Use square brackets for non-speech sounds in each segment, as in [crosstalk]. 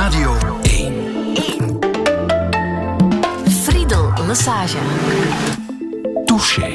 Radio 1. 1. Friedel Massage. Touché.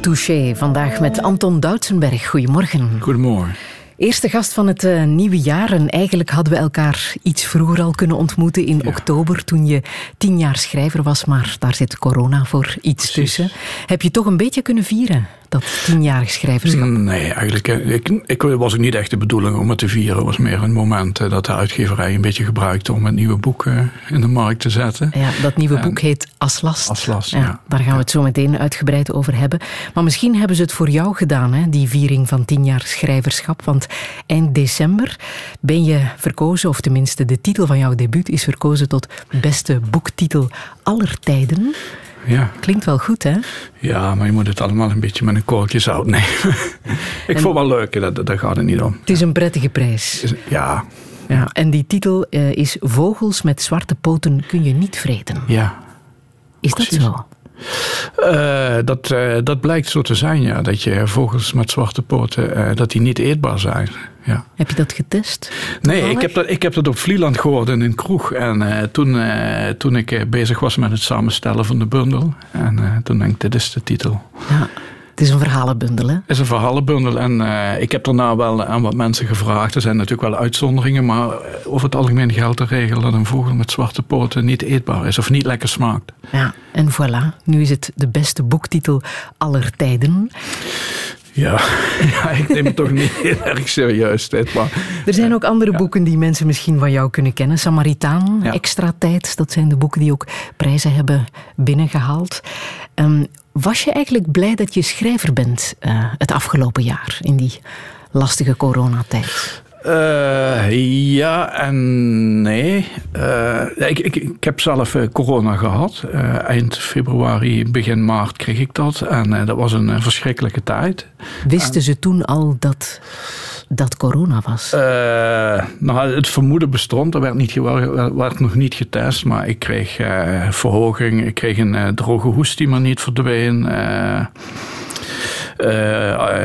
Touché, vandaag met Anton Doutsenberg. Goedemorgen. Goedemorgen. Eerste gast van het uh, nieuwe jaar. En eigenlijk hadden we elkaar iets vroeger al kunnen ontmoeten in ja. oktober, toen je tien jaar schrijver was. Maar daar zit corona voor iets Precies. tussen. Heb je toch een beetje kunnen vieren? Dat tienjarig schrijverschap? Nee, eigenlijk. Ik, ik was ook niet echt de bedoeling om het te vieren. Het was meer een moment dat de uitgeverij een beetje gebruikte om het nieuwe boek in de markt te zetten. Ja, dat nieuwe en, boek heet Aslas. Aslas, ja, ja. Daar gaan we het zo meteen uitgebreid over hebben. Maar misschien hebben ze het voor jou gedaan, hè, die viering van tien jaar schrijverschap. Want eind december ben je verkozen, of tenminste de titel van jouw debuut is verkozen tot beste boektitel aller tijden. Ja. Klinkt wel goed, hè? Ja, maar je moet het allemaal een beetje met een korreltje zout nemen. [laughs] ik en, vond het wel leuk, dat, daar gaat het niet om. Het is een prettige prijs. Ja. ja en die titel uh, is Vogels met zwarte poten kun je niet vreten. Ja. Is Precies. dat zo? Uh, dat, uh, dat blijkt zo te zijn, ja. Dat je vogels met zwarte poten, dat die niet eetbaar zijn. Ja. Heb je dat getest? Nee, ik heb dat, ik heb dat op Vlieland gehoord in een kroeg. En toen, toen ik bezig was met het samenstellen van de bundel. En toen denk ik, dit is de titel. Ja. Het is een verhalenbundel, hè? Het is een verhalenbundel. En ik heb daarna wel aan wat mensen gevraagd. Er zijn natuurlijk wel uitzonderingen. Maar over het algemeen geldt de regel dat een vogel met zwarte poten niet eetbaar is. Of niet lekker smaakt. Ja, en voilà. Nu is het de beste boektitel aller tijden. Ja, [laughs] ja, ik neem het toch niet [laughs] heel erg serieus. Maar, er zijn ook andere ja. boeken die mensen misschien van jou kunnen kennen. Samaritaan, ja. Extra Tijd. Dat zijn de boeken die ook prijzen hebben binnengehaald. Um, was je eigenlijk blij dat je schrijver bent uh, het afgelopen jaar in die lastige coronatijd? Uh, ja en nee. Uh, ik, ik, ik heb zelf corona gehad. eind februari, begin maart kreeg ik dat. En dat was een verschrikkelijke tijd. Wisten en, ze toen al dat dat corona was? Nou, het vermoeden bestond. Er werd, niet, werd nog niet getest. Maar ik kreeg verhoging. Ik kreeg een droge hoest die maar niet verdween.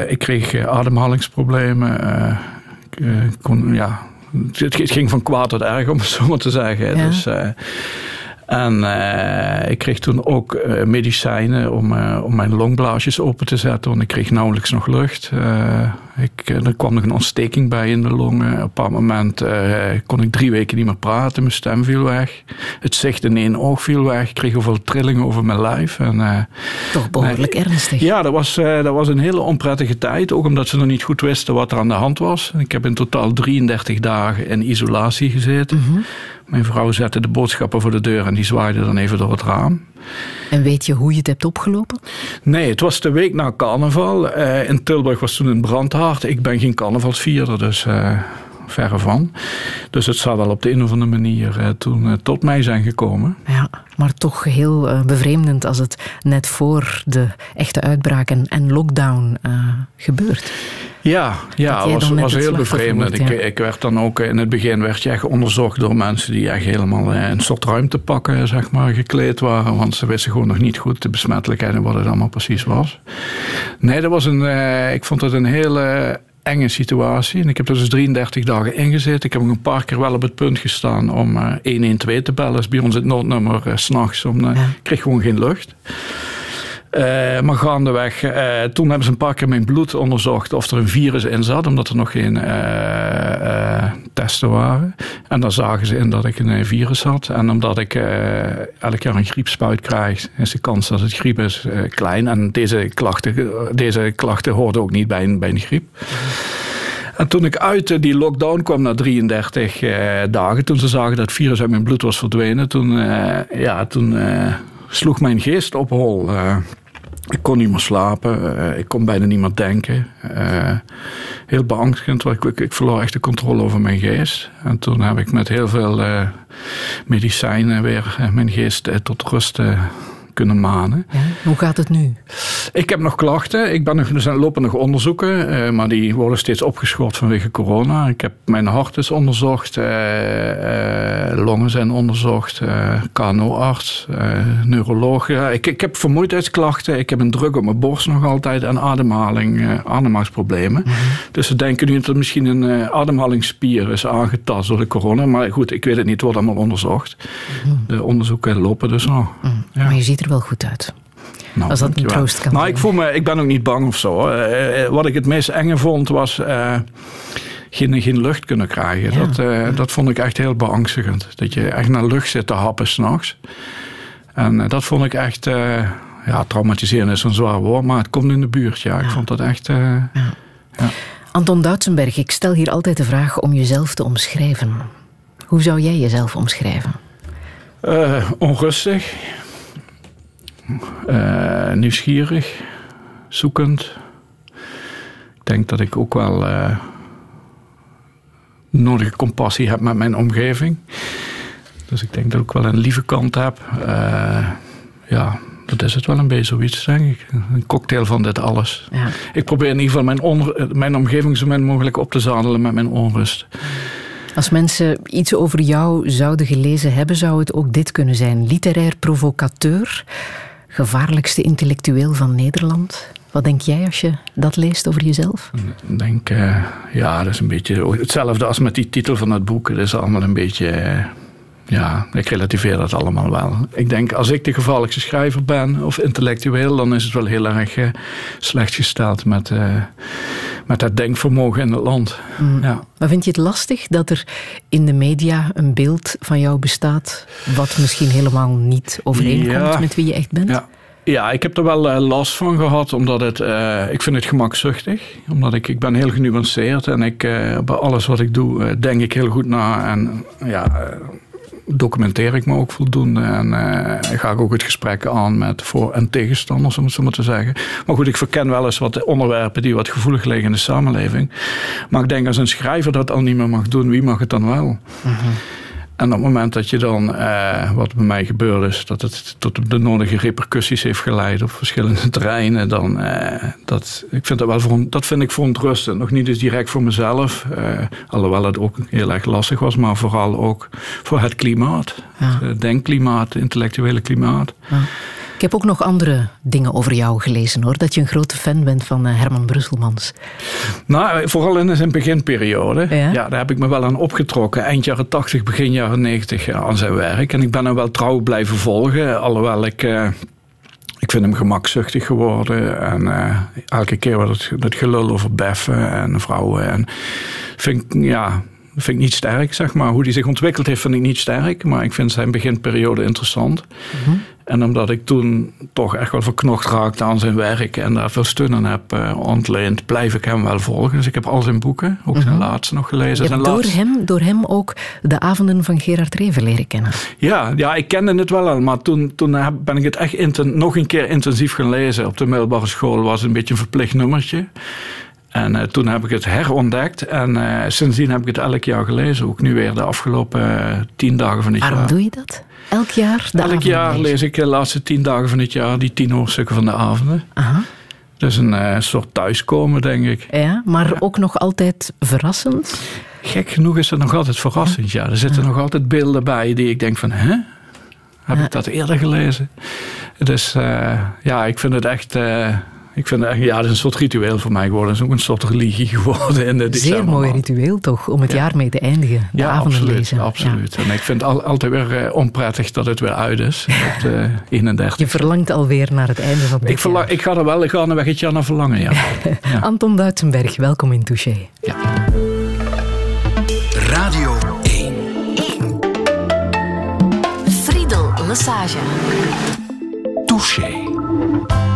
ik kreeg ademhalingsproblemen. Ik kon, ja, het, het, ging van kwaad tot erg, om het zo maar te zeggen. Ja. Dus, en uh, ik kreeg toen ook uh, medicijnen om, uh, om mijn longblaasjes open te zetten, want ik kreeg nauwelijks nog lucht. Ik, er kwam nog een ontsteking bij in de longen. Op een bepaald moment kon ik drie weken niet meer praten, mijn stem viel weg. Het zicht in één oog viel weg. Ik kreeg overal trillingen over mijn lijf. En, Toch behoorlijk ernstig. Ja, dat was, dat was een hele onprettige tijd, ook omdat ze nog niet goed wisten wat er aan de hand was. Ik heb in totaal 33 dagen in isolatie gezeten. Mhm. -hmm. Mijn vrouw zette de boodschappen voor de deur en die zwaaide dan even door het raam. En weet je hoe je het hebt opgelopen? Nee, het was de week na carnaval. Uh, in Tilburg was toen een brandhaard. Ik ben geen carnavalsvierder, dus uh, verre van. Dus het zou wel op de een of andere manier uh, toen tot mij zijn gekomen. Ja, maar toch heel bevreemdend als het net voor de echte uitbraak en, lockdown gebeurt. Ja, ja het was, was heel bevreemdend. Ja. Ik, ik, werd dan ook in het begin werd je echt onderzocht door mensen die echt helemaal in een soort ruimtepakken zeg maar, gekleed waren. Want ze wisten gewoon nog niet goed de besmettelijkheid en wat het allemaal precies was. Nee, dat was een, ik vond het een hele enge situatie. En ik heb er dus 33 dagen ingezeten. Ik heb ook een paar keer wel op het punt gestaan om uh, 112 te bellen. Dat is bij ons het noodnummer uh, s'nachts. Uh, ja. Ik kreeg gewoon geen lucht. Uh, maar gaandeweg, uh, toen hebben ze een paar keer mijn bloed onderzocht of er een virus in zat, omdat er nog geen uh, testen waren. En dan zagen ze in dat ik een virus had. En omdat ik elk jaar een griepspuit krijg, is de kans dat het griep is klein. En deze klachten, deze klachten hoorden ook niet bij een, bij een griep. En toen ik uit die lockdown kwam na 33 dagen, toen ze zagen dat het virus uit mijn bloed was verdwenen, toen, ja, toen sloeg mijn geest op hol. Ik kon niet meer slapen, uh, ik kon bijna niet meer denken. Uh, heel beangstigend, ik, ik, ik, verloor echt de controle over mijn geest. En toen heb ik met heel veel uh, medicijnen weer mijn geest tot rust kunnen manen. Ja, hoe gaat het nu? Ik heb nog klachten. Ik ben nog, er zijn lopen nog onderzoeken, uh, maar die worden steeds opgeschort vanwege corona. Ik heb mijn hart is onderzocht, uh, longen zijn onderzocht, KNO-arts, neuroloog. ik, ik heb vermoeidheidsklachten, ik heb een druk op mijn borst nog altijd en ademhaling, ademhalingsproblemen. Mhm. Dus ze denken nu dat er misschien een ademhalingsspier is aangetast door de corona. Maar goed, ik weet het niet, het wordt allemaal onderzocht. Mhm. De onderzoeken lopen dus nog. Mhm. Ja. Maar je ziet er wel goed uit. Nou, Als dat een troost kan Nou, ik, voel me, ik ben ook niet bang of zo. Uh, wat ik het meest enge vond was uh, geen, geen lucht kunnen krijgen. Dat, uh, dat vond ik echt heel beangstigend. Dat je echt naar lucht zit te happen s'nachts. En dat vond ik echt... ja, traumatiseren is een zwaar woord, maar het komt in de buurt. Ja, ik vond dat echt... Ja. Anton Duitsenberg, ik stel hier altijd de vraag om jezelf te omschrijven. Hoe zou jij jezelf omschrijven? onrustig uh, nieuwsgierig, zoekend. Ik denk dat ik ook wel uh, nodige compassie heb met mijn omgeving. Dus ik denk dat ik ook wel een lieve kant heb. Uh, ja, dat is het wel een beetje zoiets, denk ik. Een cocktail van dit alles. Ja. Ik probeer in ieder geval mijn, mijn omgeving zo min mogelijk op te zadelen met mijn onrust. Als mensen iets over jou zouden gelezen hebben, zou het ook dit kunnen zijn. Literair provocateur, gevaarlijkste intellectueel van Nederland. Wat denk jij als je dat leest over jezelf? Ik denk, uh, ja, dat is een beetje hetzelfde als met die titel van het boek. Het is allemaal een beetje... Ja, ik relativeer dat allemaal wel. Ik denk, als ik de gevaarlijkste schrijver ben of intellectueel, dan is het wel heel erg uh, slecht gesteld met, uh, met het denkvermogen in het land. Mm. Ja. Maar vind je het lastig dat er in de media een beeld van jou bestaat, wat misschien helemaal niet overeenkomt met wie je echt bent? Ja. Ja, ik heb er wel uh, last van gehad, omdat het, uh, ik vind het gemakzuchtig. Omdat ik, ik ben heel genuanceerd en ik, uh, bij alles wat ik doe, denk ik heel goed na. En ja, documenteer ik me ook voldoende. En uh, ga ik ook het gesprek aan met voor- en tegenstanders, om het zo maar te zeggen. Maar goed, ik verken wel eens wat onderwerpen die wat gevoelig liggen in de samenleving. Maar ik denk als een schrijver dat al niet meer mag doen, wie mag het dan wel? Mhm. En op het moment dat je dan, eh, wat bij mij gebeurd is, dat het tot de nodige repercussies heeft geleid op verschillende [laughs] terreinen, dan uh, dat, ik vind dat wel voor, dat vind ik verontrustend. Nog niet eens direct voor mezelf, uh, alhoewel het ook heel erg lastig was, maar vooral ook voor het klimaat, het denkklimaat, het intellectuele klimaat. Ja. Ik heb ook nog andere dingen over jou gelezen hoor. Dat je een grote fan bent van eh, Herman Brusselmans. Nou, vooral in zijn beginperiode. Ja? daar heb ik me wel aan opgetrokken. Eind jaren 80, begin jaren 90 aan zijn werk. En ik ben hem wel trouw blijven volgen. Alhoewel ik. Uh, ik vind hem gemakzuchtig geworden. En uh, elke keer wat het, het gelul over beffen en vrouwen. En vind ja, dat vind ik niet sterk, zeg maar. Hoe die zich ontwikkeld heeft, vind ik niet sterk. Maar ik vind zijn beginperiode interessant. Mm En omdat ik toen toch echt wel verknocht raakte aan zijn werk en daar veel steun aan heb uh, ontleend, blijf ik hem wel volgen. Dus ik heb al zijn boeken, ook zijn mhm. laatste nog gelezen. Je hebt door, hem, door hem ook de avonden van Gerard Reven leren kennen. Ja, ja ik kende het wel al, maar toen, toen ben ik het echt nog een keer intensief gaan lezen. Op de middelbare school was het een beetje een verplicht nummertje. En uh, toen heb ik het herontdekt en uh, sindsdien heb ik het elk jaar gelezen. Ook nu weer de afgelopen tien dagen van het Waarom jaar. Waarom doe je dat? Elk jaar? De elk jaar lees ik de laatste tien dagen van het jaar die tien hoofdstukken van de avonden. Aha. Dus een soort thuiskomen, denk ik. Ja, maar ook nog altijd verrassend? Gek genoeg is het nog altijd verrassend, ja. Er zitten nog altijd beelden bij die ik denk van, hè? Heb ik dat eerder gelezen? Dus ja, ik vind het echt ik vind het ja, dat is een soort ritueel voor mij geworden. Het is ook een soort religie geworden [laughs] in de Zeer mooi ritueel toch, om het jaar mee te eindigen. De ja, absoluut. Lezen. absoluut. En ik vind het altijd weer uh, onprettig dat het weer uit is. Op de 31. Je verlangt alweer naar het einde van het ik verlang, Ik ga er wel ik ga een weggetje naar verlangen, [laughs] ja. Anton Duitsenberg, welkom in Touché. Ja. Radio 1. 1. Friedel Lassage. Touché.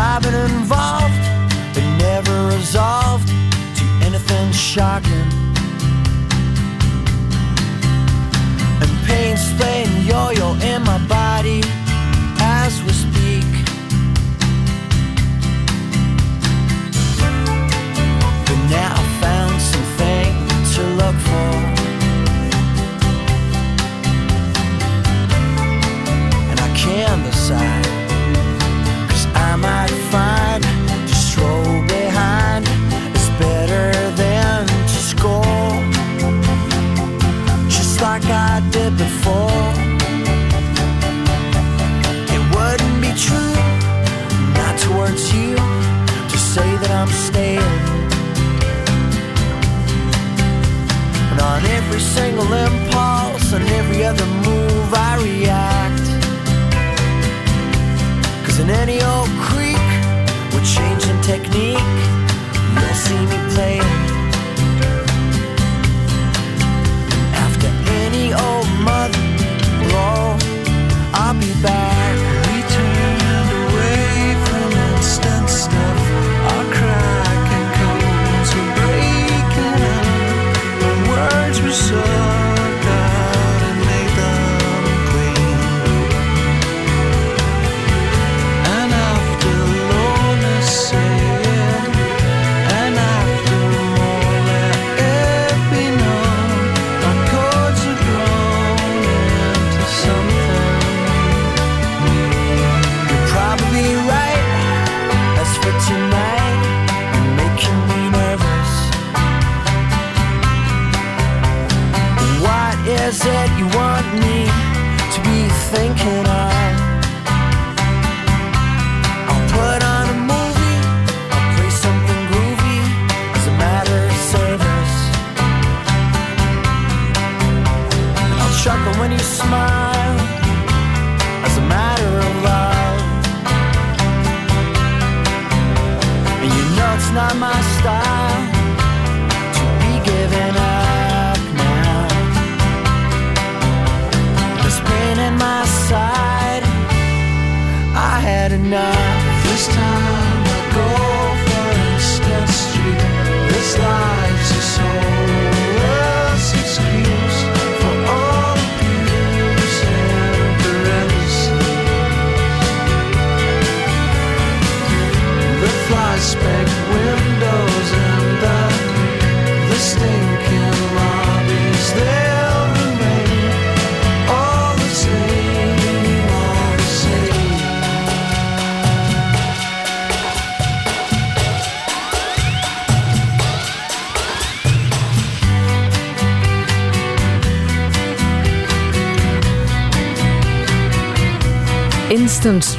I've been involved, but never resolved to anything shocking. And pain's playing yo-yo in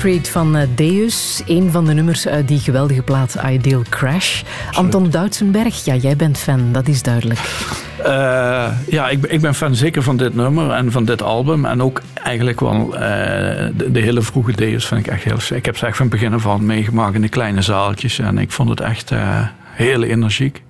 Street van eh, Deus, een van de nummers uit die geweldige plaat Ideal Crash. Anton Doutsenberg, ja, jij bent fan, dat is duidelijk. Uh, ja, ik, ik, ben fan zeker van dit nummer en van dit album. En ook eigenlijk wel uh, de, de, hele vroege Deus vind ik echt heel... Ik heb ze echt van begin af aan meegemaakt in de kleine zaaltjes. En ik vond het echt uh, heel energiek.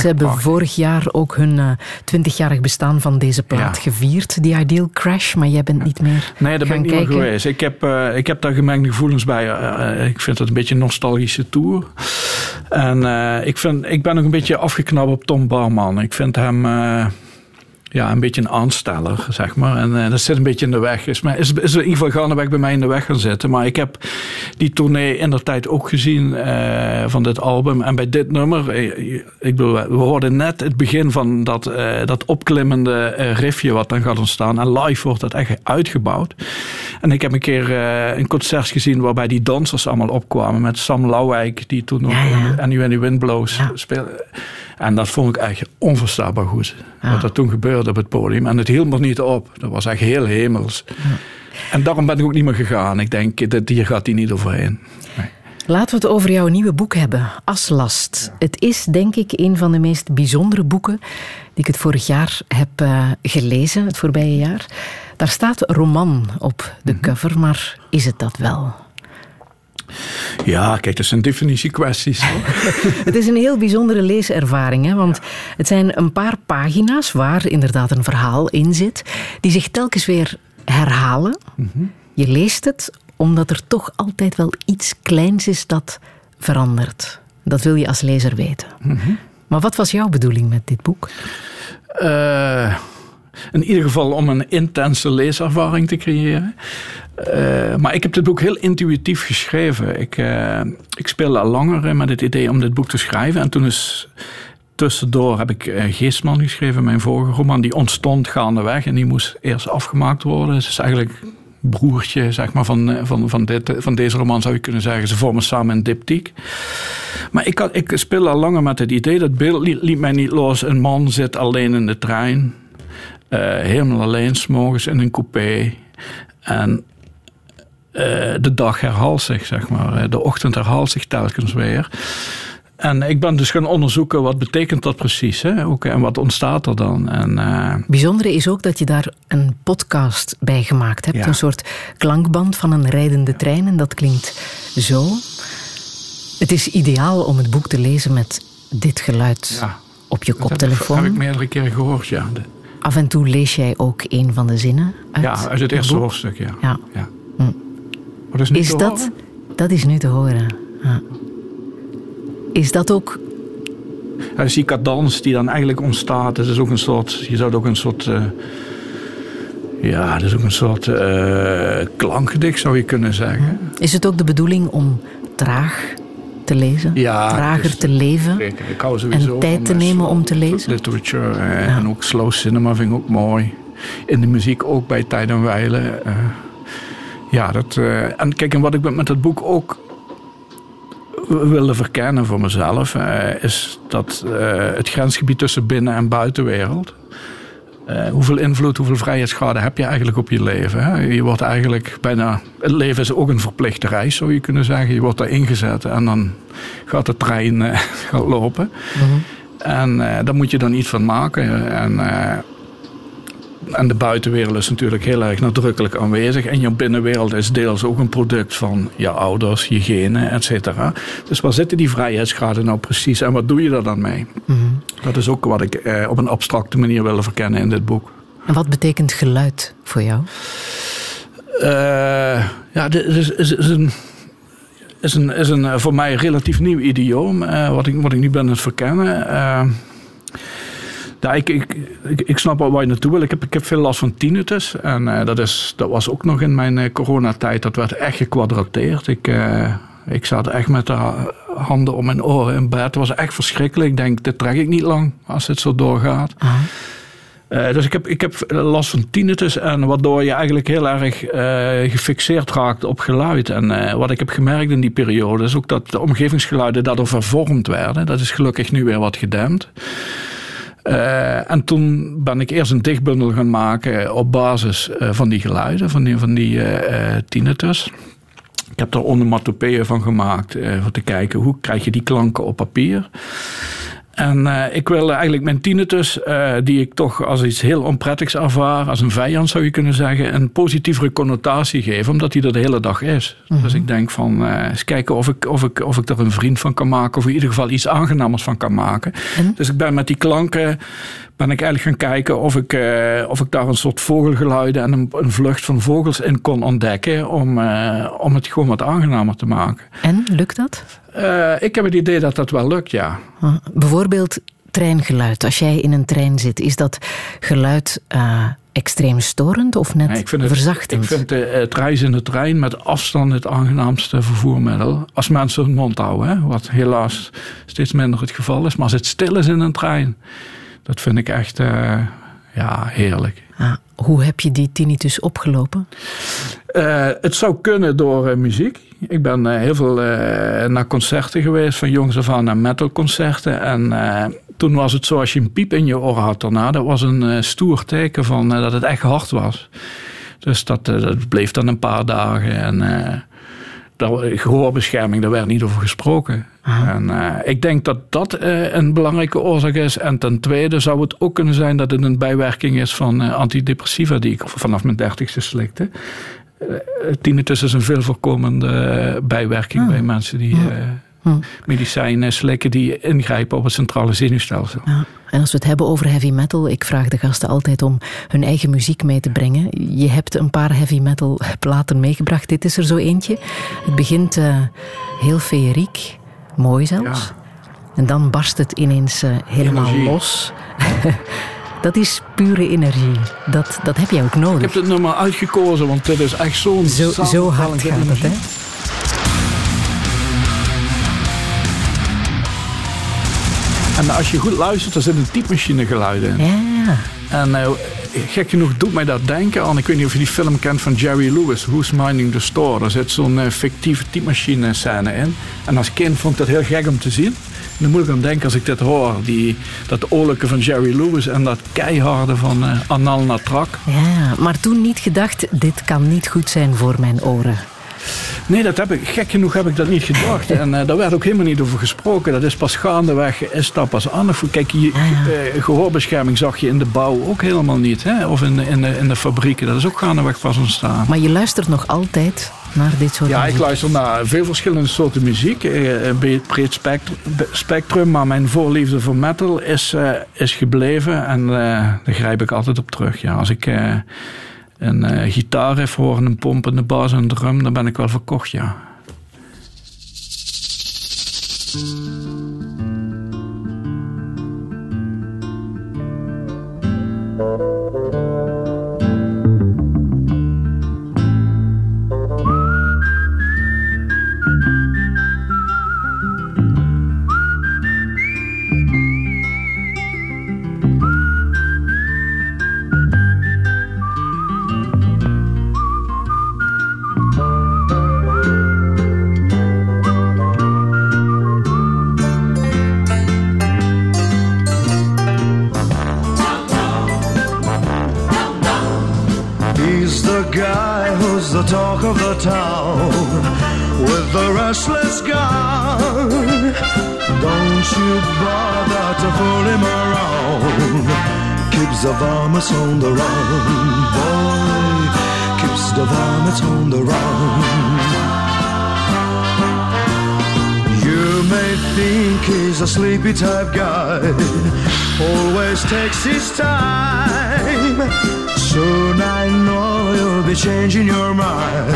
Ze hebben vorig jaar ook hun twintigjarig uh, bestaan van deze plaat ja. gevierd, die Ideal Crash, maar jij bent niet meer. Nee, daar ben ik niet kijken. meer geweest. Ik heb, uh, ik heb daar gemengde gevoelens bij. Uh, ik vind het een beetje een nostalgische tour. En ik, vind, ik ben nog een beetje afgeknapt op Tom Barman. Ik vind hem ja, een beetje een aansteller, zeg maar. En uh, dat zit een beetje in de weg. Is, maar is, is in ieder geval gaandeweg bij mij in de weg gaan zitten. Maar ik heb die tournee in de tijd ook gezien uh, van dit album. En bij dit nummer, ik bedoel, we hoorden net het begin van dat, uh, dat opklimmende riffje wat dan gaat ontstaan. En live wordt dat echt uitgebouwd. En ik heb een keer een concert gezien waarbij die dansers allemaal opkwamen. Met Sam Lauwijk, die toen nog ja, ja. en the Wind Blows ja. speelde. En dat vond ik echt onverstaanbaar goed. Ja. Wat er toen gebeurde op het podium. En het hield me niet op. Dat was echt heel hemels. Ja. En daarom ben ik ook niet meer gegaan. Ik denk, dit hier gaat hij niet overheen. Nee. Laten we het over jouw nieuwe boek hebben, Aslast. Ja. Het is denk ik een van de meest bijzondere boeken die ik het vorig jaar heb uh, gelezen, het voorbije jaar. Daar staat roman op de mm-hmm. cover, maar is het dat wel? Ja, kijk, dat zijn definitiekwesties. [laughs] het is een heel bijzondere leeservaring, hè? want ja. het zijn een paar pagina's waar inderdaad een verhaal in zit, die zich telkens weer herhalen. Mm-hmm. Je leest het omdat er toch altijd wel iets kleins is dat verandert. Dat wil je als lezer weten. Mm-hmm. Maar wat was jouw bedoeling met dit boek? Uh, In ieder geval om een intense leeservaring te creëren. Uh, maar ik heb dit boek heel intuïtief geschreven. Ik, uh, ik speelde al langer met het idee om dit boek te schrijven. En toen is tussendoor heb ik uh, Geestman geschreven, mijn vorige roman. Die ontstond gaandeweg en die moest eerst afgemaakt worden. Het is eigenlijk broertje zeg maar, van, van, van, dit, van deze roman, zou je kunnen zeggen. Ze vormen samen een diptiek. Maar ik, had, ik speelde al langer met het idee, dat beeld liet, mij niet los. Een man zit alleen in de trein, helemaal alleen, s'morgens in een coupé. En uh, de dag herhaalt zich, zeg maar. De ochtend herhaalt zich telkens weer. En ik ben dus gaan onderzoeken wat betekent dat precies hè? Ook, en wat ontstaat er dan. En, uh... Bijzondere is ook dat je daar een podcast bij gemaakt hebt. Een soort klankband van een rijdende trein. En dat klinkt zo. Het is ideaal om het boek te lezen met dit geluid ja. op je koptelefoon. Dat heb ik meerdere keren gehoord, ja. Af en toe lees jij ook een van de zinnen uit Ja, uit het eerste hoofdstuk, ja. ja. ja. Hm. is, is dat, dat is nu te horen. Ja. Is dat ook. Ja, dus die cadans die dan eigenlijk ontstaat, is ook een soort. Je zou het ook een soort. Uh, ja, dat is ook een soort uh, klankgedicht, zou je kunnen zeggen. Is het ook de bedoeling om traag te lezen? Ja, Trager te leven? Ik hou en tijd te nemen om te lezen? Literature eh, ja. en ook slow cinema vind ik ook mooi. In de muziek ook bij Tijd en Weilen. Uh, ja, dat, uh, en kijk, en wat ik met het boek ook wilde verkennen voor mezelf, is dat het grensgebied tussen binnen- en buitenwereld. Uh, hoeveel invloed, hoeveel vrijheidsschade heb je eigenlijk op je leven? Hè? Je wordt eigenlijk bijna. Het leven is ook een verplichte reis, zou je kunnen zeggen. Je wordt daar ingezet en dan gaat de trein [laughs] gaat lopen. Mm -hmm. En daar moet je dan iets van maken. En en de buitenwereld is natuurlijk heel erg nadrukkelijk aanwezig. En je binnenwereld is deels ook een product van je ouders, je genen, et cetera. Dus waar zitten die vrijheidsgraden nou precies en wat doe je er dan mee? Mhm. Dat is ook wat ik eh, op een abstracte manier wil verkennen in dit boek. En wat betekent geluid voor jou? Uh, ja, dit is, is, is een is een, is een eh, voor mij relatief nieuw idioom, uh, wat, ik, wat ik nu ben aan het verkennen. Uh, ja, ik, ik, ik, snap wel waar je naartoe wil. Ik heb, ik heb veel last van tinnitus. En uh, dat, is, dat was ook nog in mijn uh, coronatijd. Dat werd echt gekwadrateerd. Ik, uh, ik zat echt met de handen om mijn oren in bed. Het was echt verschrikkelijk. Ik denk, dit trek ik niet lang als het zo doorgaat. Uh, dus ik heb, ik heb last van tinnitus. En waardoor je eigenlijk heel erg gefixeerd raakt op geluid. En wat ik heb gemerkt in die periode is ook dat de omgevingsgeluiden daardoor vervormd werden. Dat is gelukkig nu weer wat gedempt. Uh, en toen ben ik eerst een dichtbundel gaan maken op basis uh, van die geluiden, van die, van die tinnitus. Ik heb er onomatopeeën van gemaakt, om te kijken hoe krijg je die klanken op papier. En uh, ik wil eigenlijk mijn tinnitus, uh, die ik toch als iets heel onprettigs ervaar, als een vijand zou je kunnen zeggen, een positievere connotatie geven, omdat hij er de hele dag is. Mm -hmm. Dus ik denk van, uh, eens kijken of ik, of, ik, of ik er een vriend van kan maken, of in ieder geval iets aangenamers van kan maken. Mm. Dus ik ben met die klanken, ben ik eigenlijk gaan kijken of ik, of ik daar een soort vogelgeluiden en een, een, vlucht van vogels in kon ontdekken, om, om het gewoon wat aangenamer te maken. En, lukt dat? Uh, ik heb het idee dat dat wel lukt, ja. Bijvoorbeeld treingeluid. Als jij in een trein zit, is dat geluid extreem storend of net nee, ik vind het, verzachtend? Ik vind de, het reizen in de trein met afstand het aangenaamste vervoermiddel. Als mensen hun mond houden, hè, wat helaas steeds minder het geval is. Maar als het stil is in een trein, dat vind ik echt uh, ja, heerlijk. Ah, hoe heb je die tinnitus opgelopen? Uh, het zou kunnen door uh, muziek. Ik ben uh, heel veel naar concerten geweest, van jongs af aan naar metalconcerten. En toen was het zo, als je een piep in je oor had daarna, dat was een stoer teken van dat het echt hard was. Dus dat, dat bleef dan een paar dagen. En gehoorbescherming, daar werd niet over gesproken. En, uh, ik denk dat dat uh, een belangrijke oorzaak is. En ten tweede zou het ook kunnen zijn dat het een bijwerking is van uh, antidepressiva die ik vanaf mijn dertigste slikte. tinnitus is een veel voorkomende bijwerking bij mensen die Hm. medicijnen slikken die ingrijpen op het centrale zenuwstelsel. Ja. En als we het hebben over heavy metal, ik vraag de gasten altijd om hun eigen muziek mee te brengen. Je hebt een paar heavy metal platen meegebracht. Dit is er zo eentje. Het begint uh, heel feeriek, mooi zelfs. Ja. En dan barst het ineens uh, helemaal Energie. los. [laughs] Dat is pure energie. Dat, dat heb je ook nodig. Ik heb het nummer uitgekozen, want dit is echt zo'n... Zo, zo hard gaat het, hè? En als je goed luistert, dan zit een typemachine geluiden in. Ja. En uh, gek genoeg doet mij dat denken aan, ik weet niet of je die film kent van Jerry Lewis, Who's Minding the Store. Er zit zo'n uh, fictieve typemachine scène in. En als kind vond ik dat heel gek om te zien. En dan moet ik aan denken als ik dit hoor, die, dat oorlijke van Jerry Lewis en dat keiharde van uh, Anal Natrak. Ja, maar toen niet gedacht, dit kan niet goed zijn voor mijn oren. Nee, dat heb ik, gek genoeg heb ik dat niet gedacht. [laughs] En uh, daar werd ook helemaal niet over gesproken. Dat is pas gaandeweg, is dat pas aan. Kijk, je, uh, gehoorbescherming zag je in de bouw ook helemaal niet. Hè? Of in, in, de, in de fabrieken. Dat is ook gaandeweg pas ontstaan. Maar je luistert nog altijd naar dit soort Ja, ik luister naar veel verschillende soorten muziek. Eh, een breed spectrum. Maar mijn voorliefde voor metal is, is gebleven. En daar grijp ik altijd op terug. Ja, als ik een uh, gitaar heeft horen, een pomp, een bas en drum, dan ben ik wel verkocht, ja. guy who's the talk of the town with the restless gun. Don't you bother to fool him around. Keeps the vomits on the run, boy. Keeps the vomits on the run. You may think he's a sleepy type guy, always takes his time. Soon I know you'll be changing your mind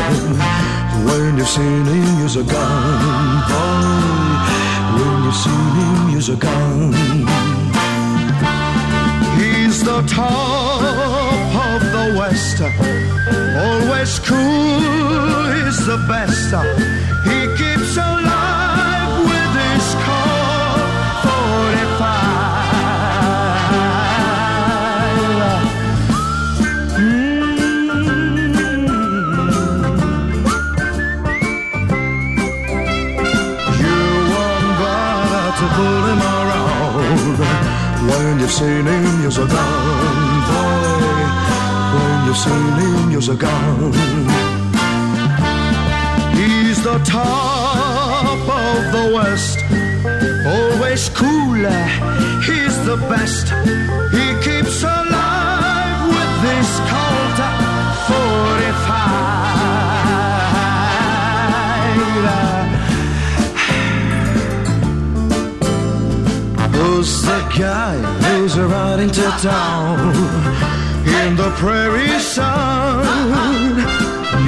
when you've seen him use a gun. When you've seen him use a gun he's the top of the West. Always cool is the best. He keeps alive seen him, you're gone, boy. When you've seen him, you're a gone. He's the top of the West, always cooler. He's the best. He keeps alive with this Colt 45. Who's the guy who's riding to town in the prairie sun?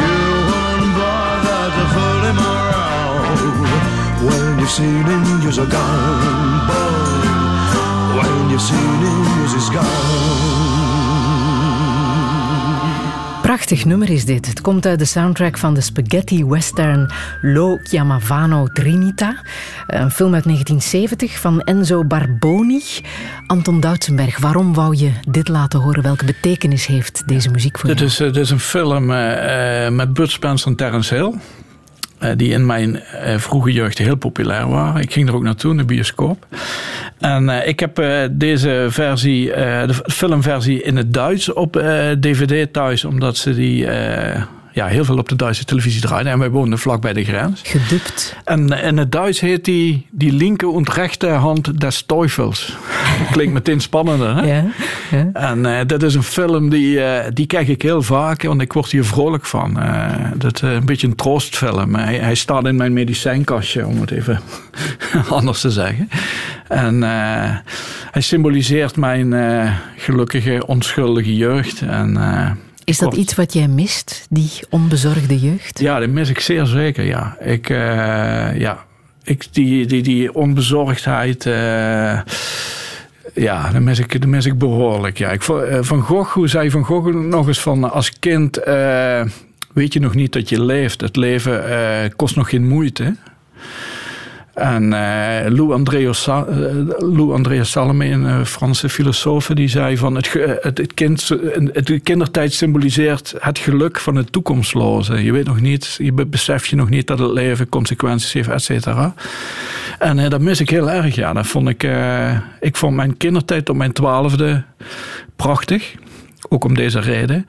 You won't bother to fool him around when you've seen him use a gun, boy. When you've seen him use his gun. Prachtig nummer is dit. Het komt uit de soundtrack van de spaghetti western Lo Chiamavano Trinita. Een film uit 1970 van Enzo Barboni. Anton Doutsenberg, waarom wou je dit laten horen? Welke betekenis heeft deze muziek voor dit jou? Is, dit is een film uh, met Bud Spencer en Terence Hill. Uh, die in mijn uh, vroege jeugd heel populair waren. Ik ging er ook naartoe in de bioscoop. En uh, ik heb deze versie, de filmversie in het Duits op DVD thuis, omdat ze die ja, heel veel op de Duitse televisie draaien. En wij woonden vlak bij de grens. Gedupt. En in het Duits heet die, die linker en rechte hand des Teufels. [laughs] Klinkt meteen spannender, hè? Ja. ja. En uh, dat is een film die, uh, die kijk ik heel vaak, want ik word hier vrolijk van. Uh, dat is een beetje een troostfilm. Hij, hij staat in mijn medicijnkastje, om het even [laughs] anders te zeggen. En hij symboliseert mijn gelukkige, onschuldige jeugd. En is dat iets wat jij mist, die onbezorgde jeugd? Ja, dat mis ik zeer zeker, ja. Ik, uh, ja, ik, die, die, die onbezorgdheid... Uh, Ja, dat mis ik, dat mis ik behoorlijk. Ja. Ik, van Gogh, hoe zei Van Gogh nog eens van als kind weet je nog niet dat je leeft. Het leven kost nog geen moeite. En uh, Lou, Lou Andreas Salome, een uh, Franse filosoof, die zei van het, het, het, kind, het kindertijd symboliseert het geluk van het toekomstloze. Je weet nog niet, je beseft je nog niet dat het leven consequenties heeft, et cetera. En dat mis ik heel erg, ja. Dat vond ik, ik vond mijn kindertijd op mijn twaalfde prachtig. Ook om deze reden.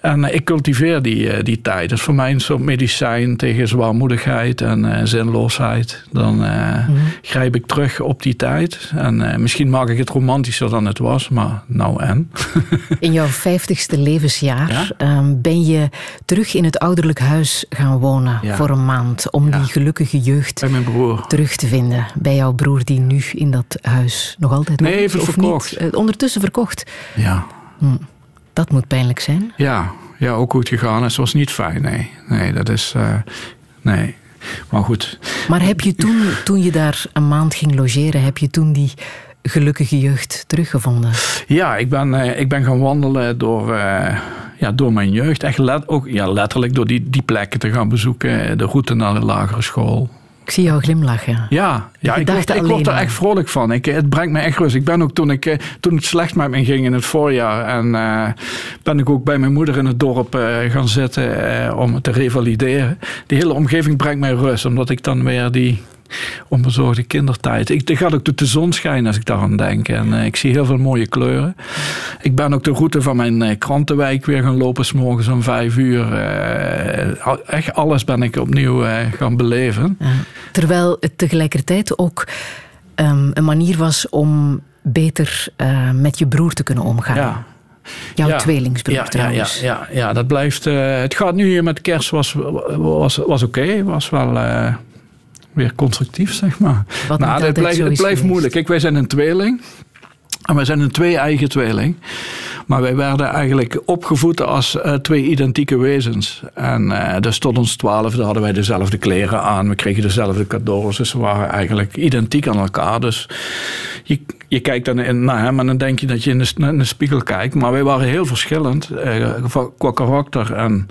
En eh, ik cultiveer die, eh, die tijd. Dat is voor mij een soort medicijn tegen zwaarmoedigheid en uh, zinloosheid. Dan uh, grijp ik terug op die tijd. En misschien maak ik het romantischer dan het was, maar nou en. [laughs] in jouw vijftigste levensjaar ehm, ben je terug in het ouderlijk huis gaan wonen voor een maand. Om die gelukkige jeugd bij mijn broer. terug te vinden. Bij jouw broer die nu in dat huis nog altijd Nee, even verkocht. Niet, ondertussen verkocht. Ja. Hm. Dat moet pijnlijk zijn. Ja, ja ook goed gegaan. Het was niet fijn, nee. Nee, dat is... Uh, nee. Maar goed. Maar heb je toen, toen je daar een maand ging logeren, heb je toen die gelukkige jeugd teruggevonden? Ja, ik ben, uh, ik ben gaan wandelen door, uh, ja, door mijn jeugd. Echt let, ook, ja, letterlijk door die, die plekken te gaan bezoeken. De route naar de lagere school. Ik zie jou glimlachen. Ja, ja ik, word, ik word er echt vrolijk van. Ik, het brengt me echt rust. Ik ben ook toen, ik, eh, toen het slecht met me ging in het voorjaar. En uh, ben ik ook bij mijn moeder in het dorp uh, gaan zitten uh, om te revalideren. Die hele omgeving brengt mij rust. Omdat ik dan weer die onbezorgde kindertijd. Ik, ik gaat ook de zon schijnen als ik daaraan denk. En uh, ik zie heel veel mooie kleuren. Ik ben ook de route van mijn uh, krantenwijk weer gaan lopen, s morgens om vijf uur. Uh, echt alles ben ik opnieuw gaan beleven. Ja. Terwijl het tegelijkertijd ook um, een manier was om beter met je broer te kunnen omgaan. Ja. Jouw ja, tweelingsbroer ja, trouwens. Ja, ja, ja, dat blijft... het gaat nu hier met kerst, was, was, was oké. Okay, was wel weer constructief, zeg maar. Wat nou, het blijft, het blijft moeilijk. Kijk, wij zijn een tweeling. En wij zijn een twee-eigen tweeling. Maar wij werden eigenlijk opgevoed als uh, twee identieke wezens. En uh, dus tot ons twaalfde hadden wij dezelfde kleren aan. We kregen dezelfde cadeaus. Dus we waren eigenlijk identiek aan elkaar. Dus je, je kijkt dan naar hem en dan denk je dat je in de, in de spiegel kijkt. Maar wij waren heel verschillend uh, qua karakter en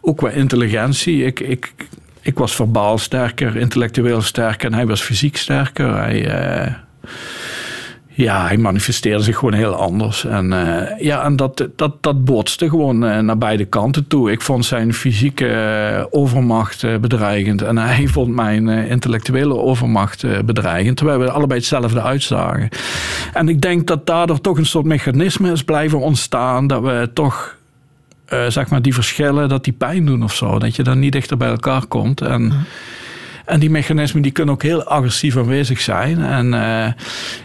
ook qua intelligentie. Ik, ik, ik was verbaal sterker, intellectueel sterker en hij was fysiek sterker. Hij, uh, ja, hij manifesteerde zich gewoon heel anders. En, uh, ja, en dat, dat, dat botste gewoon uh, naar beide kanten toe. Ik vond zijn fysieke overmacht bedreigend en hij [laughs] vond mijn intellectuele overmacht bedreigend, terwijl we allebei hetzelfde uitzagen. En ik denk dat daardoor toch een soort mechanisme is blijven ontstaan dat we toch uh, zeg maar, die verschillen, dat die pijn doen of zo. Dat je dan niet dichter bij elkaar komt. En, en die mechanismen die kunnen ook heel agressief aanwezig zijn. En uh,